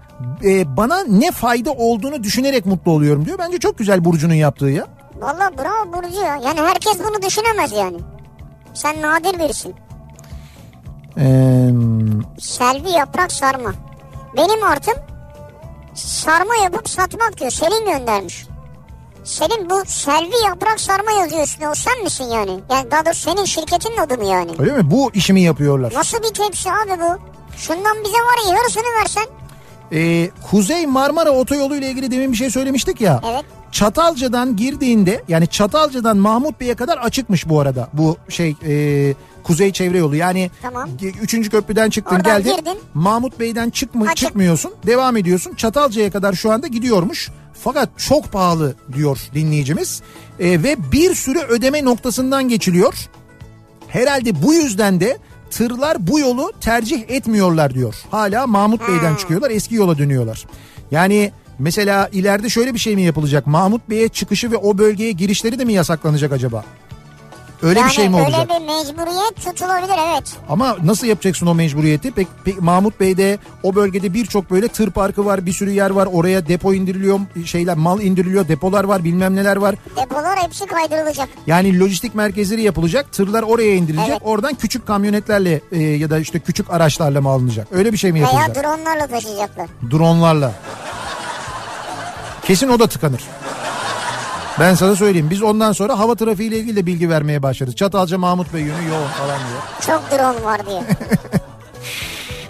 e, bana ne fayda olduğunu düşünerek mutlu oluyorum diyor. Bence çok güzel Burcu'nun yaptığı ya. Valla bravo Burcu ya. Yani herkes bunu düşünemez yani. Sen nadir birisin. Ee, Selvi yaprak sarma. Benim artım sarma yapıp satmak diyor. Selin göndermiş. Selin bu Selvi yaprak sarma yazıyor üstüne. O sen misin yani? Yani daha doğrusu senin şirketin adı mı yani? öyle mi? Bu işimi yapıyorlar. Nasıl bir tepsi abi bu? Şundan bize var ya yarısını versen. Ee, Kuzey Marmara Otoyolu ile ilgili demin bir şey söylemiştik ya. Evet. Çatalca'dan girdiğinde yani Çatalca'dan Mahmut Bey'e kadar açıkmış bu arada bu şey e, Kuzey Çevre Yolu. Yani Tamam. 3. köprüden çıktın Oradan geldin. girdin. Mahmut Bey'den çıkma, Açık. çıkmıyorsun devam ediyorsun. Çatalca'ya kadar şu anda gidiyormuş. Fakat çok pahalı diyor dinleyicimiz. E, ve bir sürü ödeme noktasından geçiliyor. Herhalde bu yüzden de tırlar bu yolu tercih etmiyorlar diyor. Hala Mahmut Bey'den çıkıyorlar eski yola dönüyorlar. Yani mesela ileride şöyle bir şey mi yapılacak? Mahmut Bey'e çıkışı ve o bölgeye girişleri de mi yasaklanacak acaba? Öyle yani bir şey mi öyle olacak? bir mecburiyet tutulabilir evet. Ama nasıl yapacaksın o mecburiyeti? Pek, pek Mahmut Bey'de o bölgede birçok böyle tır parkı var, bir sürü yer var. Oraya depo indiriliyor, şeyler mal indiriliyor, depolar var, bilmem neler var. Depolar hepsi kaydırılacak. Yani lojistik merkezleri yapılacak. Tırlar oraya indirilecek. Evet. Oradan küçük kamyonetlerle e, ya da işte küçük araçlarla mı alınacak? Öyle bir şey mi Veya yapılacak? dronlarla taşıyacaklar. Dronlarla. Kesin o da tıkanır. Ben sana söyleyeyim. Biz ondan sonra hava trafiğiyle ilgili de bilgi vermeye başladık. Çatalca Mahmut Bey yönü yoğun falan diye. Çok drone var diye.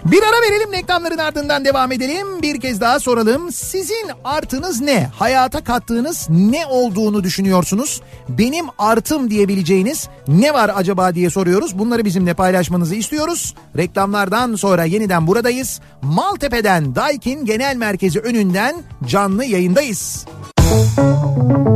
Bir ara verelim reklamların ardından devam edelim. Bir kez daha soralım. Sizin artınız ne? Hayata kattığınız ne olduğunu düşünüyorsunuz? Benim artım diyebileceğiniz ne var acaba diye soruyoruz. Bunları bizimle paylaşmanızı istiyoruz. Reklamlardan sonra yeniden buradayız. Maltepe'den Daikin Genel Merkezi önünden canlı yayındayız. Kafa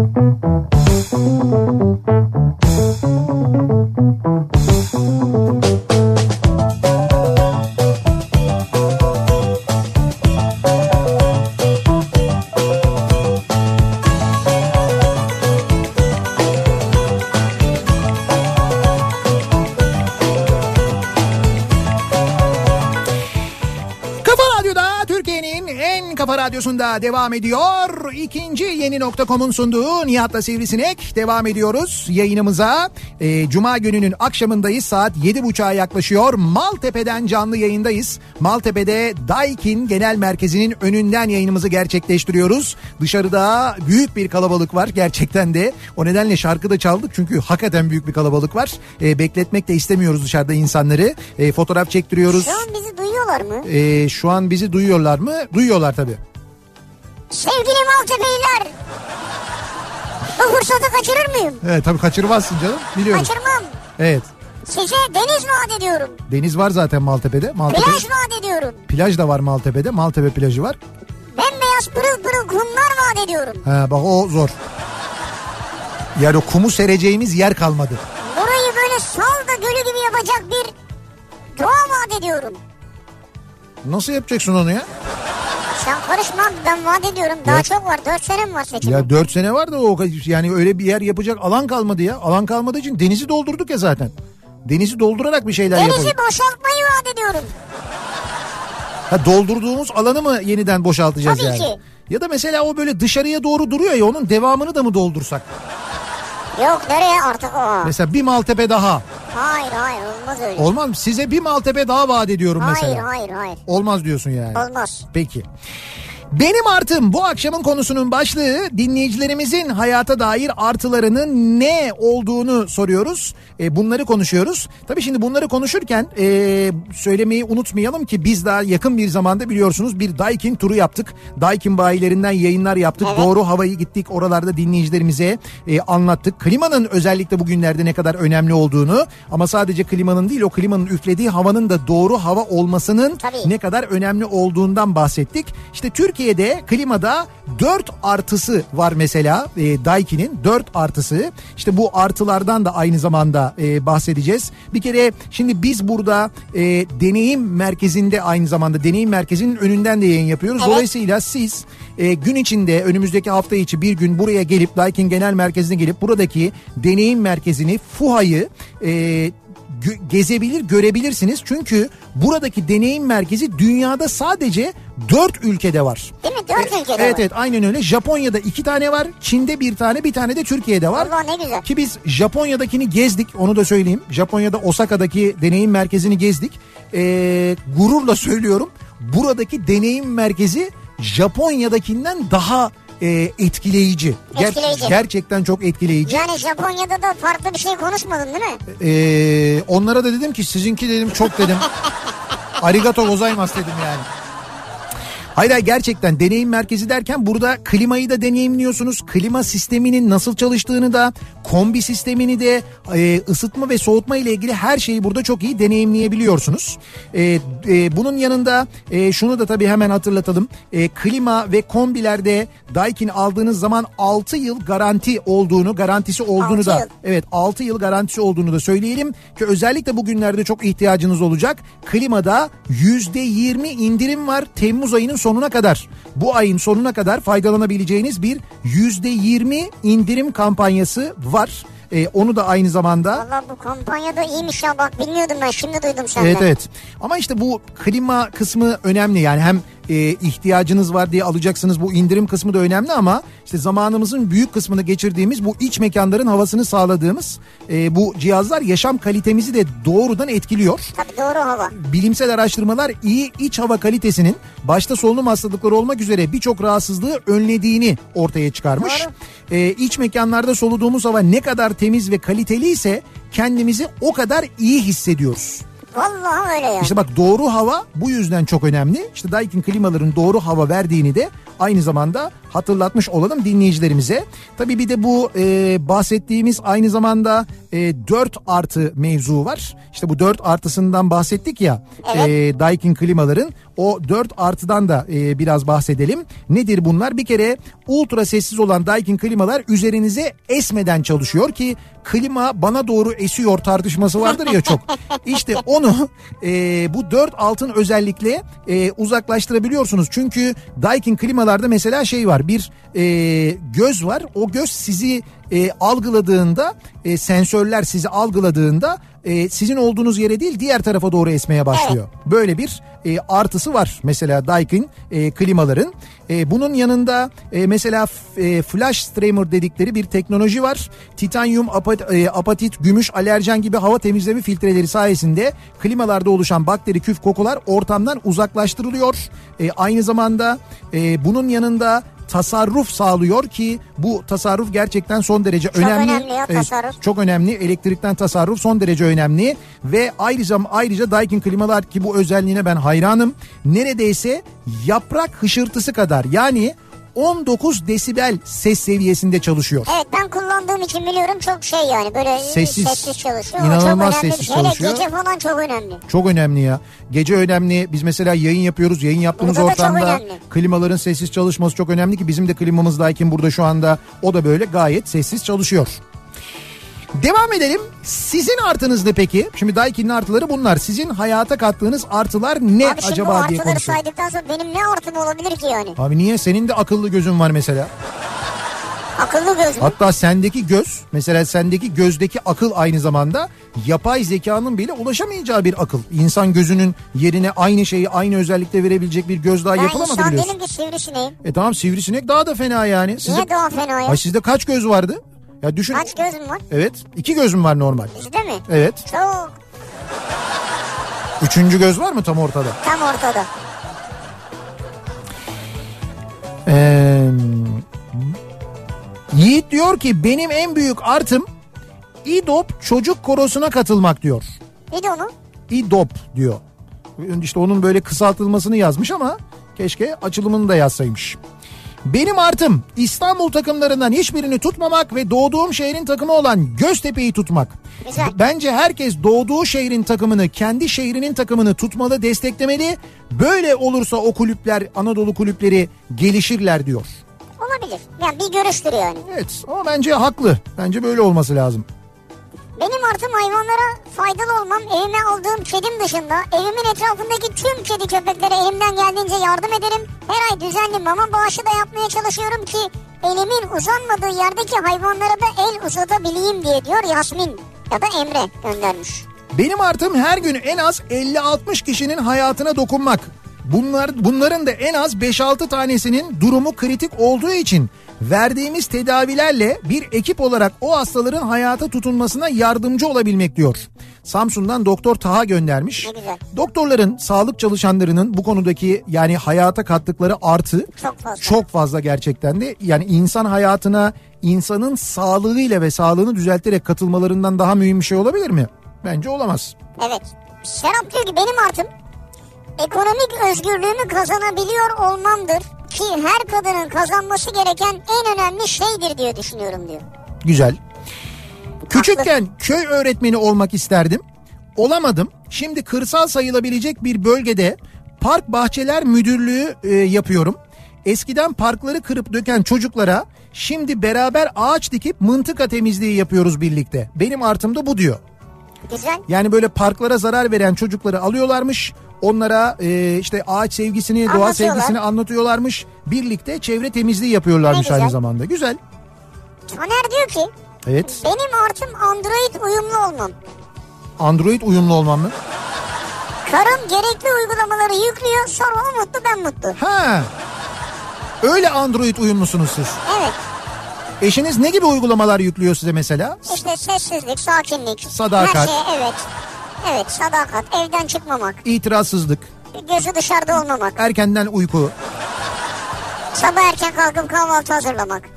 devam ediyor. İkinci yeni nokta.com'un sunduğu Nihat'la Sivrisinek devam ediyoruz yayınımıza. Ee, Cuma gününün akşamındayız saat 7.30'a yaklaşıyor. Maltepe'den canlı yayındayız. Maltepe'de Daikin Genel Merkezi'nin önünden yayınımızı gerçekleştiriyoruz. Dışarıda büyük bir kalabalık var gerçekten de. O nedenle şarkı da çaldık çünkü hakikaten büyük bir kalabalık var. Ee, bekletmek de istemiyoruz dışarıda insanları. Ee, fotoğraf çektiriyoruz. Şu an bizi duyuyorlar mı? Ee, şu an bizi duyuyorlar mı? Duyuyorlar tabii. Sevgili Maltepe'liler. Bu fırsatı kaçırır mıyım? Evet tabii kaçırmazsın canım biliyoruz. Kaçırmam. Evet. Size deniz vaat ediyorum. Deniz var zaten Maltepe'de. Maltepe, Plaj vaat ediyorum. plaj da var Maltepe'de. Maltepe plajı var. Bembeyaz pırıl pırıl kumlar vaat ediyorum. Ha, bak o zor. Yani o kumu sereceğimiz yer kalmadı. Burayı böyle salda gölü gibi yapacak bir doğa vaat ediyorum. Nasıl yapacaksın onu ya? Sen karışma ben vaat ediyorum. Daha Ya- çok var. Dört senem var seçim. Ya 4 sene var da o yani öyle bir yer yapacak alan kalmadı ya. Alan kalmadığı için denizi doldurduk ya zaten. Denizi doldurarak bir şeyler Denizi yapalım. boşaltmayı vaat ediyorum. Ha, doldurduğumuz alanı mı yeniden boşaltacağız Tabii yani? ki. Ya da mesela o böyle dışarıya doğru duruyor ya onun devamını da mı doldursak? Yok nereye artık o? Mesela bir Maltepe daha. Hayır hayır olmaz öyle. Olmaz mı? Size bir Maltepe daha vaat ediyorum hayır mesela. hayır hayır. Olmaz diyorsun yani. Olmaz. Peki. Benim artım bu akşamın konusunun başlığı dinleyicilerimizin hayata dair artılarının ne olduğunu soruyoruz. E, bunları konuşuyoruz. Tabii şimdi bunları konuşurken e, söylemeyi unutmayalım ki biz daha yakın bir zamanda biliyorsunuz bir Daikin turu yaptık. Daikin bayilerinden yayınlar yaptık. Evet. Doğru havayı gittik oralarda dinleyicilerimize e, anlattık. Klimanın özellikle bugünlerde ne kadar önemli olduğunu ama sadece klimanın değil o klimanın üflediği havanın da doğru hava olmasının Tabii. ne kadar önemli olduğundan bahsettik. İşte Türkiye'de klimada 4 artısı var mesela e, Daikin'in 4 artısı. İşte bu artılardan da aynı zamanda e, bahsedeceğiz. Bir kere şimdi biz burada e, deneyim merkezinde aynı zamanda deneyim merkezinin önünden de yayın yapıyoruz. Evet. Dolayısıyla siz e, gün içinde önümüzdeki hafta içi bir gün buraya gelip Daikin Genel Merkezi'ne gelip buradaki deneyim merkezini FUHA'yı e, gö- gezebilir görebilirsiniz. Çünkü buradaki deneyim merkezi dünyada sadece 4 ülkede var. Değil mi? Dört E, ülkede evet var. evet aynen öyle. Japonya'da iki tane var. Çin'de bir tane bir tane de Türkiye'de var. Allah ne güzel. Ki biz Japonya'dakini gezdik onu da söyleyeyim. Japonya'da Osaka'daki deneyim merkezini gezdik. Ee, gururla söylüyorum buradaki deneyim merkezi Japonya'dakinden daha e, etkileyici. Ger- Etkileyici. gerçekten çok etkileyici. Yani Japonya'da da farklı bir şey konuşmadın değil mi? Ee, onlara da dedim ki sizinki dedim çok dedim. Arigato gozaimasu dedim yani. Hayır hayır gerçekten deneyim merkezi derken burada klimayı da deneyimliyorsunuz. Klima sisteminin nasıl çalıştığını da kombi sistemini de e, ısıtma ve soğutma ile ilgili her şeyi burada çok iyi deneyimleyebiliyorsunuz. E, e, bunun yanında e, şunu da tabii hemen hatırlatalım. E, klima ve kombilerde Daikin aldığınız zaman 6 yıl garanti olduğunu garantisi olduğunu da yıl. Evet 6 yıl garantisi olduğunu da söyleyelim ki özellikle bugünlerde çok ihtiyacınız olacak. Klimada %20 indirim var Temmuz ayının sonuna kadar. Bu ayın sonuna kadar faydalanabileceğiniz bir %20 indirim kampanyası var. Ee, onu da aynı zamanda Valla bu kampanyada iyiymiş ya bak bilmiyordum ben şimdi duydum senden. Evet evet. Ama işte bu klima kısmı önemli yani hem e, ihtiyacınız var diye alacaksınız bu indirim kısmı da önemli ama işte zamanımızın büyük kısmını geçirdiğimiz bu iç mekanların havasını sağladığımız e, bu cihazlar yaşam kalitemizi de doğrudan etkiliyor. Tabii doğru hava. Bilimsel araştırmalar iyi iç hava kalitesinin başta solunum hastalıkları olmak üzere birçok rahatsızlığı önlediğini ortaya çıkarmış. Doğru. Ee, iç mekanlarda soluduğumuz hava ne kadar temiz ve kaliteli ise kendimizi o kadar iyi hissediyoruz. Vallahi öyle yani. İşte bak doğru hava bu yüzden çok önemli. İşte Daikin klimaların doğru hava verdiğini de aynı zamanda hatırlatmış olalım dinleyicilerimize. Tabii bir de bu e, bahsettiğimiz aynı zamanda e, 4 artı mevzu var. İşte bu 4 artısından bahsettik ya Evet. e, Daikin klimaların o 4 artıdan da e, biraz bahsedelim. Nedir bunlar? Bir kere ultra sessiz olan Daikin klimalar üzerinize esmeden çalışıyor ki klima bana doğru esiyor tartışması vardır ya çok. İşte onu e, bu 4 altın özellikle e, uzaklaştırabiliyorsunuz. Çünkü Daikin klimalarda mesela şey var bir e, göz var o göz sizi e, algıladığında e, sensörler sizi algıladığında e, sizin olduğunuz yere değil diğer tarafa doğru esmeye başlıyor. Böyle bir e, artısı var mesela Daikin e, klimaların. E, bunun yanında e, mesela e, flash streamer dedikleri bir teknoloji var. Titanyum, apat, e, apatit, gümüş, alerjen gibi hava temizleme filtreleri sayesinde klimalarda oluşan bakteri, küf, kokular ortamdan uzaklaştırılıyor. E, aynı zamanda e, bunun yanında tasarruf sağlıyor ki bu tasarruf gerçekten son derece önemli. önemli ya, tasarruf. çok önemli. Elektrikten tasarruf son derece önemli ve ayrıca ayrıca Daikin klimalar ki bu özelliğine ben hayranım. Neredeyse yaprak hışırtısı kadar yani 19 desibel ses seviyesinde çalışıyor. Evet ben kullandığım için biliyorum çok şey yani böyle Sessiz. sessiz, çalışıyor. İnanılmaz çok sessiz şey. Hele çalışıyor. gece falan çok önemli. Çok önemli ya. Gece önemli. Biz mesela yayın yapıyoruz. Yayın yaptığımız Burada ortamda klimaların sessiz çalışması çok önemli ki bizim de klimamız Daikin burada şu anda o da böyle gayet sessiz çalışıyor. Devam edelim. Sizin artınız ne peki? Şimdi Daikin'in artıları bunlar. Sizin hayata kattığınız artılar ne Abi şimdi acaba diye artıları konuşuyoruz. saydıktan sonra benim ne artım olabilir ki yani? Abi niye? Senin de akıllı gözün var mesela. Akıllı göz mü? Hatta sendeki göz, mesela sendeki gözdeki akıl aynı zamanda yapay zekanın bile ulaşamayacağı bir akıl. İnsan gözünün yerine aynı şeyi aynı özellikte verebilecek bir göz daha Ben yapılamadı insan biliyorsun. değilim ki sivrisineğim. E tamam sivrisinek daha da fena yani. Sizde, Niye daha fena ya? Ay sizde kaç göz vardı? Ya düşün. Kaç gözüm var? Evet. iki gözüm var normal. Bizde mi? Evet. Çok Üçüncü göz var mı tam ortada? tam ortada. Ee, Yiğit diyor ki benim en büyük artım İDOP çocuk korosuna katılmak diyor. De onu. İDOP diyor. İşte onun böyle kısaltılmasını yazmış ama keşke açılımını da yazsaymış. Benim artım İstanbul takımlarından hiçbirini tutmamak ve doğduğum şehrin takımı olan Göztepe'yi tutmak. Güzel. Bence herkes doğduğu şehrin takımını, kendi şehrinin takımını tutmalı, desteklemeli. Böyle olursa o kulüpler, Anadolu kulüpleri gelişirler diyor. Olabilir. Yani bir görüştür yani. Evet ama bence haklı. Bence böyle olması lazım. Benim artım hayvanlara faydalı olmam. Evime aldığım kedim dışında evimin etrafındaki tüm kedi köpeklere elimden geldiğince yardım ederim. Her ay düzenli mama bağışı da yapmaya çalışıyorum ki elimin uzanmadığı yerdeki hayvanlara da el uzatabileyim diye diyor Yasmin ya da Emre göndermiş. Benim artım her gün en az 50-60 kişinin hayatına dokunmak. Bunlar bunların da en az 5-6 tanesinin durumu kritik olduğu için verdiğimiz tedavilerle bir ekip olarak o hastaların hayata tutunmasına yardımcı olabilmek diyor. Samsun'dan Doktor Taha göndermiş. Ne güzel. Doktorların, sağlık çalışanlarının bu konudaki yani hayata kattıkları artı Çok fazla. çok fazla gerçekten de yani insan hayatına insanın sağlığıyla ve sağlığını düzelterek katılmalarından daha mühim bir şey olabilir mi? Bence olamaz. Evet. Serap diyor ki benim artım ekonomik özgürlüğümü kazanabiliyor olmamdır ki her kadının kazanması gereken en önemli şeydir diye düşünüyorum diyor. Güzel. Küçükken köy öğretmeni olmak isterdim. Olamadım. Şimdi kırsal sayılabilecek bir bölgede park bahçeler müdürlüğü e, yapıyorum. Eskiden parkları kırıp döken çocuklara şimdi beraber ağaç dikip mıntıka temizliği yapıyoruz birlikte. Benim artım da bu diyor. Güzel. Yani böyle parklara zarar veren çocukları alıyorlarmış. Onlara e, işte ağaç sevgisini, doğa sevgisini anlatıyorlarmış. Birlikte çevre temizliği yapıyorlarmış aynı zamanda. Güzel. Taner diyor ki Evet. benim artım Android uyumlu olmam. Android uyumlu olmam mı? Karım gerekli uygulamaları yüklüyor sonra o mutlu ben mutlu. Ha. Öyle Android uyumlusunuz siz. Evet Eşiniz ne gibi uygulamalar yüklüyor size mesela? işte sessizlik, sakinlik. Sadakat. Her şey evet. Evet sadakat, evden çıkmamak, İtirazsızlık, gözü dışarıda olmamak, erkenden uyku. sabah erken kalkıp kahvaltı hazırlamak.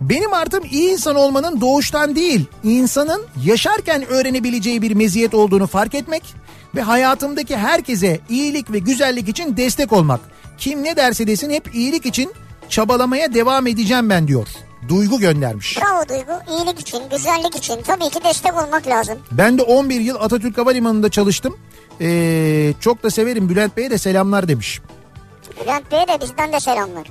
Benim artım iyi insan olmanın doğuştan değil, insanın yaşarken öğrenebileceği bir meziyet olduğunu fark etmek, ve hayatımdaki herkese iyilik ve güzellik için destek olmak. Kim ne derse desin hep iyilik için çabalamaya devam edeceğim ben diyor. Duygu göndermiş. Bravo Duygu. İyilik için, güzellik için tabii ki destek olmak lazım. Ben de 11 yıl Atatürk Havalimanı'nda çalıştım. Ee, çok da severim Bülent Bey'e de selamlar demiş. Bülent Bey'e de bizden de selamlar.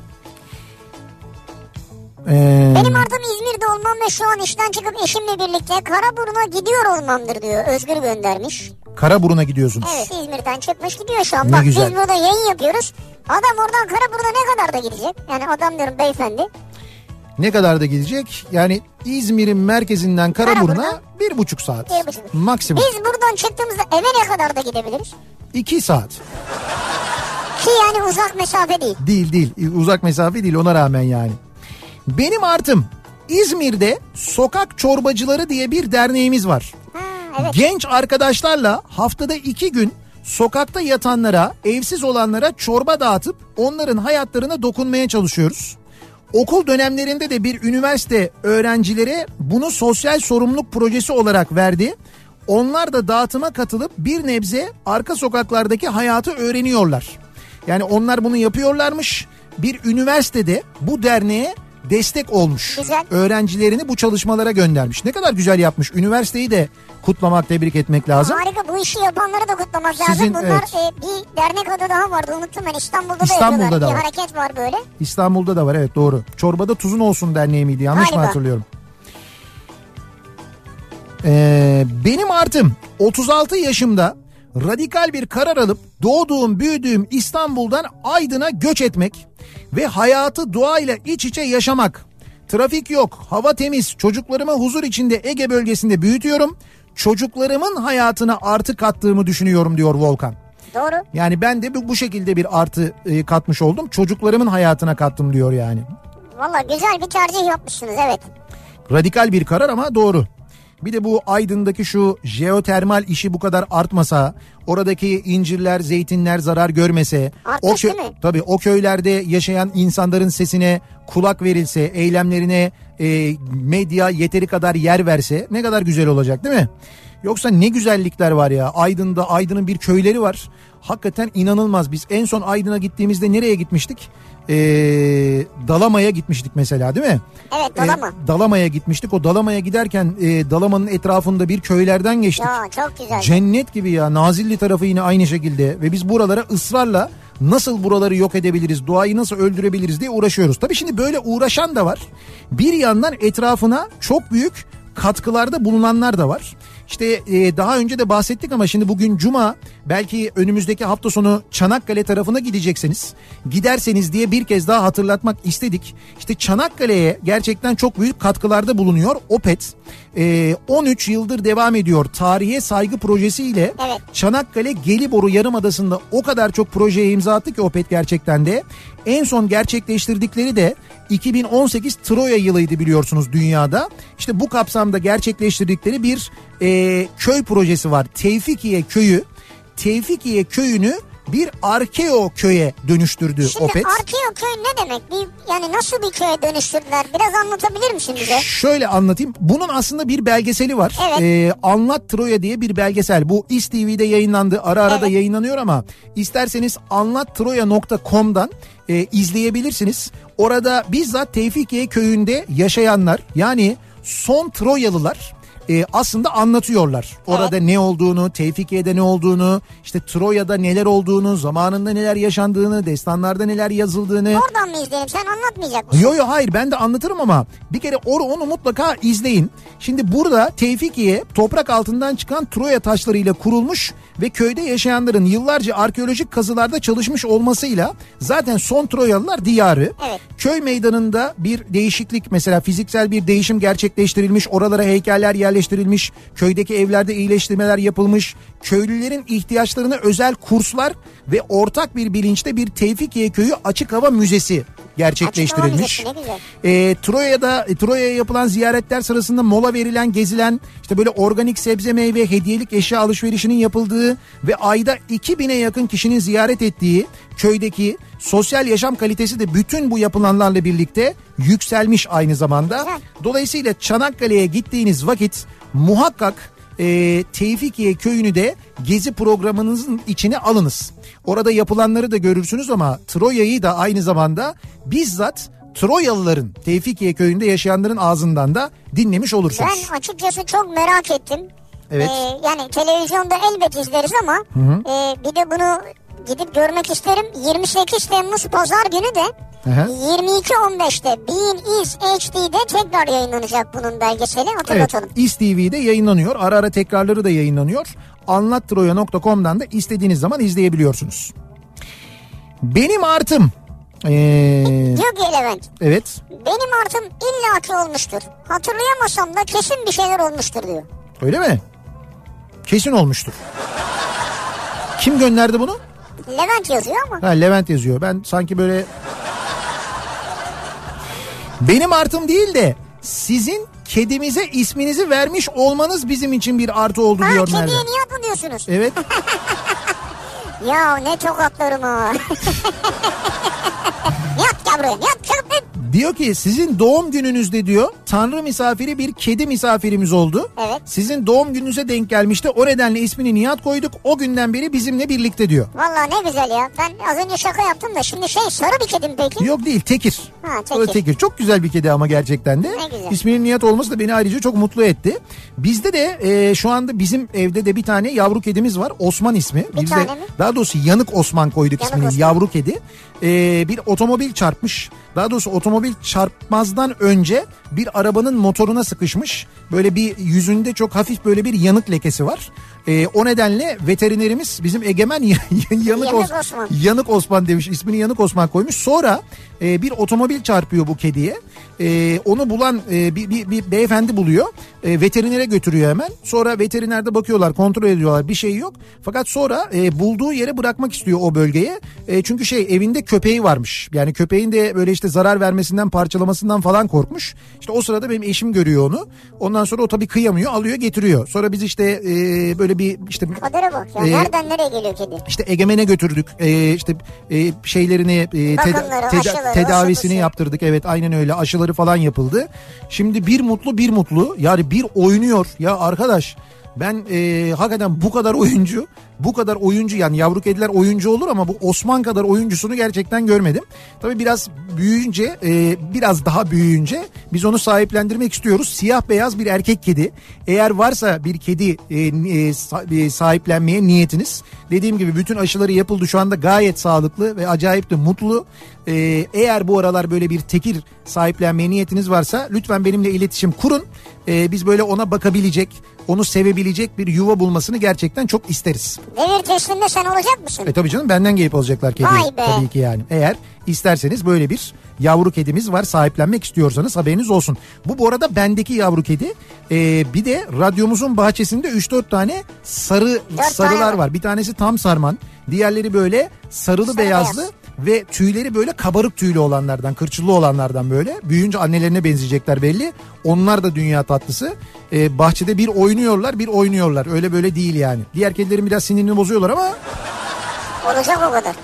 Ee, Benim artım İzmir'de olmam ve şu an işten çıkıp eşimle birlikte Karaburun'a gidiyor olmamdır diyor. Özgür göndermiş. Karaburun'a gidiyorsunuz. Evet İzmir'den çıkmış gidiyor şu an. Ne Bak güzel. biz burada yayın yapıyoruz. Adam oradan Karaburun'a ne kadar da gidecek? Yani adam diyorum beyefendi. Ne kadar da gidecek? Yani İzmir'in merkezinden Karaburun'a bir buçuk saat. Bir buçuk. Maksimum. Biz buradan çıktığımızda eve ne kadar da gidebiliriz? iki saat. Ki yani uzak mesafe değil. Değil değil uzak mesafe değil ona rağmen yani. Benim artım İzmir'de sokak çorbacıları diye bir derneğimiz var. Ha, evet. Genç arkadaşlarla haftada iki gün sokakta yatanlara, evsiz olanlara çorba dağıtıp onların hayatlarına dokunmaya çalışıyoruz. Okul dönemlerinde de bir üniversite öğrencilere bunu sosyal sorumluluk projesi olarak verdi. Onlar da dağıtıma katılıp bir nebze arka sokaklardaki hayatı öğreniyorlar. Yani onlar bunu yapıyorlarmış. Bir üniversitede bu derneğe destek olmuş. Güzel. Öğrencilerini bu çalışmalara göndermiş. Ne kadar güzel yapmış. Üniversiteyi de kutlamak, tebrik etmek lazım. Harika bu işi yapanları da kutlamak Sizin, lazım. Bunlar evet. e, bir dernek adı daha vardı unuttum ben İstanbul'da, İstanbul'da da da bir var. hareket var böyle. İstanbul'da da var evet doğru. Çorbada tuzun olsun derneği miydi yanlış mı Galiba. hatırlıyorum? Ee, benim artım 36 yaşımda radikal bir karar alıp doğduğum büyüdüğüm İstanbul'dan Aydın'a göç etmek ve hayatı doğayla iç içe yaşamak. Trafik yok, hava temiz, çocuklarımı huzur içinde Ege bölgesinde büyütüyorum. Çocuklarımın hayatına artı kattığımı düşünüyorum diyor Volkan. Doğru. Yani ben de bu, şekilde bir artı e, katmış oldum. Çocuklarımın hayatına kattım diyor yani. Valla güzel bir tercih yapmışsınız evet. Radikal bir karar ama doğru. Bir de bu Aydın'daki şu jeotermal işi bu kadar artmasa, oradaki incirler, zeytinler zarar görmese, Artmış kö- değil mi? tabii o köylerde yaşayan insanların sesine kulak verilse, eylemlerine e, medya yeteri kadar yer verse ne kadar güzel olacak değil mi? Yoksa ne güzellikler var ya. Aydın'da Aydın'ın bir köyleri var. Hakikaten inanılmaz. Biz en son Aydın'a gittiğimizde nereye gitmiştik? Ee, Dalama'ya gitmiştik mesela değil mi? Evet Dalama. E, Dalama'ya gitmiştik. O Dalama'ya giderken e, Dalama'nın etrafında bir köylerden geçtik. Ya çok güzel. Cennet gibi ya. Nazilli tarafı yine aynı şekilde ve biz buralara ısrarla nasıl buraları yok edebiliriz, doğayı nasıl öldürebiliriz diye uğraşıyoruz. Tabii şimdi böyle uğraşan da var. Bir yandan etrafına çok büyük katkılarda bulunanlar da var. İşte e, daha önce de bahsettik ama şimdi bugün cuma belki önümüzdeki hafta sonu Çanakkale tarafına gidecekseniz giderseniz diye bir kez daha hatırlatmak istedik. İşte Çanakkale'ye gerçekten çok büyük katkılarda bulunuyor OPET. E, 13 yıldır devam ediyor tarihe saygı projesiyle Evet. Çanakkale Geliboru Yarımadası'nda o kadar çok projeye imza attı ki OPET gerçekten de. En son gerçekleştirdikleri de 2018 Troya yılıydı biliyorsunuz dünyada. İşte bu kapsamda gerçekleştirdikleri bir e, köy projesi var. Tevfikiye köyü. Tevfikiye köyünü bir arkeo köye dönüştürdü Şimdi OPET. Arkeo köy ne demek? Bir, yani nasıl bir köye dönüştürdüler? Biraz anlatabilir misin bize? Şöyle anlatayım. Bunun aslında bir belgeseli var. Evet. Ee, Anlat Troya diye bir belgesel. Bu İS TV'de yayınlandı. Ara ara da Evet. yayınlanıyor ama isterseniz anlattroya.com'dan e, izleyebilirsiniz. Orada bizzat Tevfikiye köyünde yaşayanlar yani son Troyalılar e, aslında anlatıyorlar. Orada ne olduğunu, Tevfikiye'de ne olduğunu, işte Troya'da neler olduğunu, zamanında neler yaşandığını, destanlarda neler yazıldığını. Oradan mı izleyelim? Sen anlatmayacak mısın? Yo yo hayır ben de anlatırım ama bir kere or onu mutlaka izleyin. Şimdi burada Tevfikiye toprak altından çıkan Troya taşlarıyla kurulmuş ve köyde yaşayanların yıllarca arkeolojik kazılarda çalışmış olmasıyla zaten son Troyalılar diyarı. Evet. Köy meydanında bir değişiklik mesela fiziksel bir değişim gerçekleştirilmiş. Oralara heykeller yerleştirilmiş. Köydeki evlerde iyileştirmeler yapılmış. Köylülerin ihtiyaçlarına özel kurslar ve ortak bir bilinçte bir Tevfikiye köyü açık hava müzesi gerçekleştirilmiş. Ne E, Troya'da e, Troya'ya yapılan ziyaretler sırasında mola verilen, gezilen işte böyle organik sebze meyve, hediyelik eşya alışverişinin yapıldığı ve ayda 2000'e yakın kişinin ziyaret ettiği köydeki sosyal yaşam kalitesi de bütün bu yapılanlarla birlikte yükselmiş aynı zamanda. Dolayısıyla Çanakkale'ye gittiğiniz vakit muhakkak e, Tevfikiye köyünü de gezi programınızın içine alınız. Orada yapılanları da görürsünüz ama Troya'yı da aynı zamanda bizzat Troyalıların Tevfikiye köyünde yaşayanların ağzından da dinlemiş olursunuz. Ben açıkçası çok merak ettim. Evet. Ee, yani televizyonda elbet izleriz ama e, bir de bunu gidip görmek isterim. 28 Temmuz Pazar günü de Hı hı. 22.15'te Bean Is HD'de tekrar yayınlanacak bunun belgeseli Evet, hatırlatalım. İS TV'de yayınlanıyor. Ara ara tekrarları da yayınlanıyor. Anlattroya.com'dan da istediğiniz zaman izleyebiliyorsunuz. Benim artım. Ee, Diyor ki Levent evet. benim artım illaki olmuştur. Hatırlayamasam da kesin bir şeyler olmuştur diyor. Öyle mi? Kesin olmuştur. Kim gönderdi bunu? Levent yazıyor ama. Ha Levent yazıyor. Ben sanki böyle benim artım değil de sizin kedimize isminizi vermiş olmanız bizim için bir artı oldu Ha diyor kediye Merve. Nihat mı diyorsunuz? Evet. Ya ne tokatlarım ha. Yat gel buraya yat. Diyor ki sizin doğum gününüzde diyor tanrı misafiri bir kedi misafirimiz oldu. Evet. Sizin doğum gününüze denk gelmişti. O nedenle ismini Nihat koyduk. O günden beri bizimle birlikte diyor. Valla ne güzel ya. Ben az önce şaka yaptım da şimdi şey sarı bir kedim peki. Yok değil Tekir. Ha, O Tekir. da Tekir. Çok güzel bir kedi ama gerçekten de. Ne güzel. İsminin Nihat olması da beni ayrıca çok mutlu etti. Bizde de e, şu anda bizim evde de bir tane yavru kedimiz var. Osman ismi. Bir Biz de- tane mi? Daha doğrusu Yanık Osman koyduk Yanık ismini. Osman. Yavru kedi. E, bir otomobil çarpmış. Daha doğrusu otomobil çarpmazdan önce bir arabanın motoruna sıkışmış. Böyle bir yüzünde çok hafif böyle bir yanık lekesi var. E, o nedenle veterinerimiz bizim egemen yanık, Yanık Os- Osman. Yanık Osman demiş ismini Yanık Osman koymuş. Sonra e, bir otomobil çarpıyor bu kediye. E, onu bulan e, bir, bir, bir beyefendi buluyor. E, veterinere götürüyor hemen. Sonra veterinerde bakıyorlar kontrol ediyorlar bir şey yok. Fakat sonra e, bulduğu yere bırakmak istiyor o bölgeye. E, çünkü şey evinde köpeği varmış. Yani köpeğin de böyle işte zarar vermesinden parçalamasından falan korkmuş. İşte o sırada benim eşim görüyor onu. Ondan sonra o tabii kıyamıyor alıyor getiriyor. Sonra biz işte e, böyle bir işte Kadere bak ya. Ee, Nereden nereye geliyor kedi? işte Egemen'e götürdük. Ee, işte e, şeylerini e, teda- Bakımları, teda- aşıları, tedavisini aşısı. yaptırdık. Evet aynen öyle. Aşıları falan yapıldı. Şimdi bir mutlu bir mutlu. Yani bir oynuyor. Ya arkadaş ben e, hakikaten bu kadar oyuncu, bu kadar oyuncu yani yavru kediler oyuncu olur ama bu Osman kadar oyuncusunu gerçekten görmedim. Tabii biraz büyüyünce, e, biraz daha büyüyünce biz onu sahiplendirmek istiyoruz. Siyah beyaz bir erkek kedi. Eğer varsa bir kedi e, e, e, sahiplenmeye niyetiniz. Dediğim gibi bütün aşıları yapıldı şu anda gayet sağlıklı ve acayip de mutlu. E, eğer bu aralar böyle bir tekir sahiplenmeye niyetiniz varsa lütfen benimle iletişim kurun. E, biz böyle ona bakabilecek, onu sevebilecek bir yuva bulmasını gerçekten çok isteriz. Devir teslimde sen olacak mısın? E tabii canım benden gelip alacaklar kediyi. Vay be. Tabii ki yani. Eğer isterseniz böyle bir yavru kedimiz var sahiplenmek istiyorsanız haberiniz olsun. Bu bu arada bendeki yavru kedi. Ee, bir de radyomuzun bahçesinde 3-4 tane sarı Dört sarılar tane var. var. Bir tanesi tam sarman. Diğerleri böyle sarılı Sarı beyazlı. beyaz. Ve tüyleri böyle kabarık tüylü olanlardan, kırçıllı olanlardan böyle. Büyüyünce annelerine benzeyecekler belli. Onlar da dünya tatlısı. Ee, bahçede bir oynuyorlar, bir oynuyorlar. Öyle böyle değil yani. Diğer kedilerin biraz sinirini bozuyorlar ama Olacak o kadar.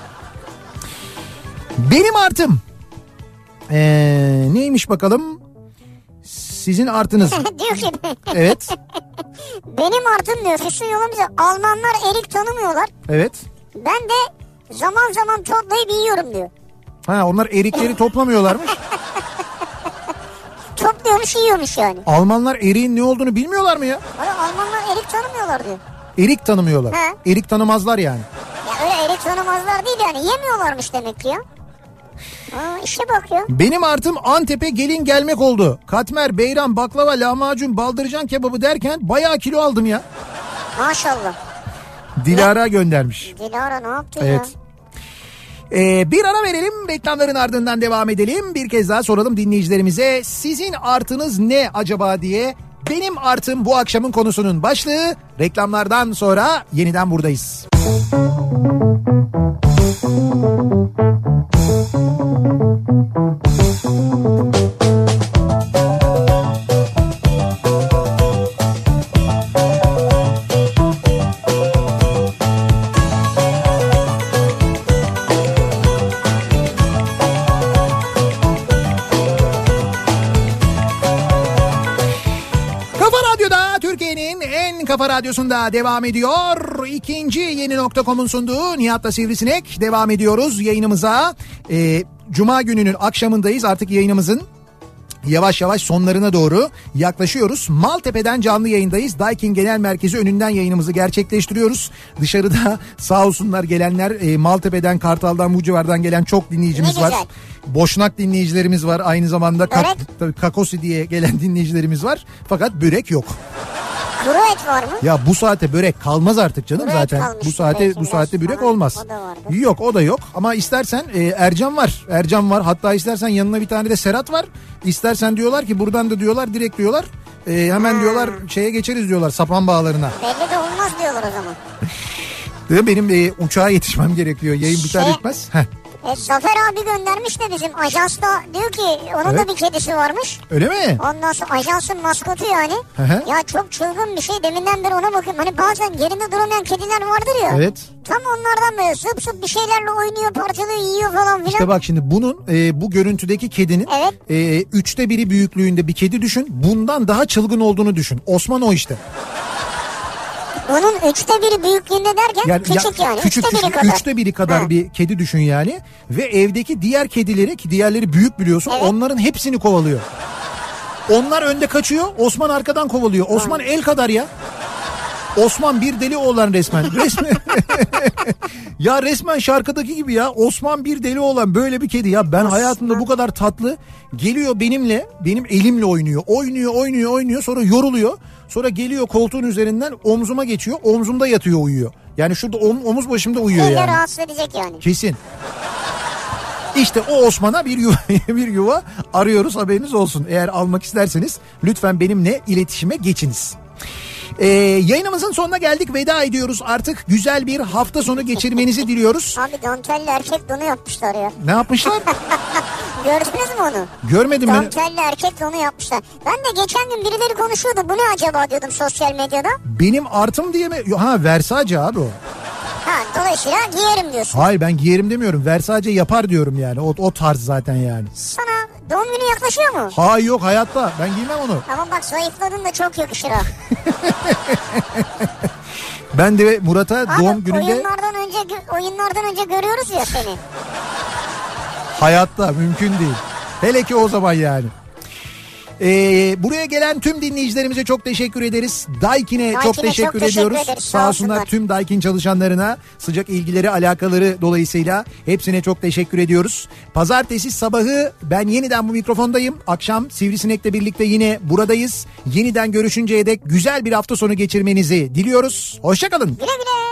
Benim artım. Ee, neymiş bakalım? Sizin artınız. diyor ki Evet. benim artım diyor Füsun yolum bize Almanlar erik tanımıyorlar. Evet. Ben de zaman zaman toplayıp yiyorum diyor. Ha onlar erikleri toplamıyorlarmış. Topluyormuş yiyormuş yani. Almanlar eriğin ne olduğunu bilmiyorlar mı ya? Hayır, Almanlar erik tanımıyorlar diyor. Erik tanımıyorlar. He. Erik tanımazlar yani. Ya öyle erik tanımazlar değil yani yemiyorlarmış demek ki ya. Aa, işte bak ya. Benim artım Antep'e gelin gelmek oldu. Katmer, beyran, baklava, lahmacun, baldırcan kebabı derken bayağı kilo aldım ya. Maşallah. Dilara göndermiş. Dilara ne yaptı Evet. ya? Ee, bir ara verelim reklamların ardından devam edelim. Bir kez daha soralım dinleyicilerimize sizin artınız ne acaba diye. Benim artım bu akşamın konusunun başlığı. Reklamlardan sonra yeniden buradayız. Kafa Radyosu'nda devam ediyor. İkinci yeni nokta.com'un sunduğu Nihat'la Sivrisinek devam ediyoruz yayınımıza. Ee, Cuma gününün akşamındayız artık yayınımızın yavaş yavaş sonlarına doğru yaklaşıyoruz. Maltepe'den canlı yayındayız. Daikin Genel Merkezi önünden yayınımızı gerçekleştiriyoruz. Dışarıda sağ olsunlar gelenler e, Maltepe'den, Kartal'dan, bu civardan gelen çok dinleyicimiz var. Boşnak dinleyicilerimiz var. Aynı zamanda Kak- tabii Kakosi diye gelen dinleyicilerimiz var. Fakat börek yok. Kuru et var mı? Ya bu saate börek kalmaz artık canım Börek zaten. Bu saate bu saatte börek falan. olmaz. O da vardı. Yok o da yok ama istersen e, Ercan var. Ercan var. Hatta istersen yanına bir tane de Serhat var. İstersen diyorlar ki buradan da diyorlar direkt diyorlar. e, hemen diyorlar şeye geçeriz diyorlar sapan bağlarına. Belli de olmaz diyorlar o zaman. Benim e, uçağa yetişmem gerekiyor. Yayın biter Şey- bitmez. Heh, E, Zafer abi göndermiş de bizim ajansta diyor ki onun Evet. da bir kedisi varmış. öyle mi? Ondan sonra ajansın maskotu yani. Hı hı. ya çok çılgın bir şey deminden beri ona bakıyorum. Hani bazen yerinde duramayan kediler vardır ya. Evet. Tam onlardan böyle zıp zıp bir şeylerle oynuyor parçalıyor yiyor falan filan. İşte bak şimdi bunun e, bu görüntüdeki kedinin Evet. e, üçte biri büyüklüğünde bir kedi düşün. Bundan daha çılgın olduğunu düşün. Osman o işte. Bunun üçte biri büyüklüğünde derken küçük yani. Küçük üçte biri küçük kadar. üçte biri kadar Ha. bir kedi düşün yani. Ve evdeki diğer kedileri ki diğerleri büyük biliyorsun Evet. onların hepsini kovalıyor. Onlar önde kaçıyor Osman arkadan kovalıyor. Osman el kadar ya. Osman bir deli oğlan resmen. Resmen. ya resmen şarkıdaki gibi ya. Osman bir deli oğlan böyle bir kedi ya. Ben hayatımda bu kadar tatlı geliyor benimle, benim elimle oynuyor. Oynuyor, oynuyor, oynuyor. Sonra yoruluyor. Sonra geliyor koltuğun üzerinden omzuma geçiyor. Omzumda yatıyor uyuyor. Yani şurada om- omuz başımda uyuyor Elle yani. rahatsız edecek yani. Kesin. İşte o Osman'a bir yuva, bir yuva arıyoruz haberiniz olsun. Eğer almak isterseniz lütfen benimle iletişime geçiniz. Ee, yayınımızın sonuna geldik veda ediyoruz artık güzel bir hafta sonu geçirmenizi diliyoruz. Abi dantelli erkek donu yapmışlar ya. Ne yapmışlar? Gördünüz mü onu? Görmedim beni. Dantelli erkek donu yapmışlar. Ben de geçen gün birileri konuşuyordu. Bu ne acaba diyordum sosyal medyada. Benim artım diye mi? Ha Versace abi o. Ha dolayısıyla giyerim diyorsun. Hayır ben giyerim demiyorum. Versace yapar diyorum yani. O, o tarz zaten yani. Sana doğum günü yaklaşıyor mu? Hayır yok hayatta. Ben giymem onu. Ama bak zayıfladın da çok yakışır ha. Ben de Murat'a doğum gününde oyunlardan önce oyunlardan önce görüyoruz ya seni. Hayatta mümkün değil. Hele ki o zaman yani. Ee, buraya gelen tüm dinleyicilerimize çok teşekkür ederiz. Daikin'e çok Daikin'e teşekkür çok teşekkür ediyoruz. ederiz, Sağ olsunlar. tüm Daikin çalışanlarına sıcak ilgileri alakaları dolayısıyla hepsine çok teşekkür ediyoruz. Pazartesi sabahı ben yeniden bu mikrofondayım. Akşam Sivrisinek'le birlikte yine buradayız. Yeniden görüşünceye dek güzel bir hafta sonu geçirmenizi diliyoruz. Hoşçakalın. Güle güle.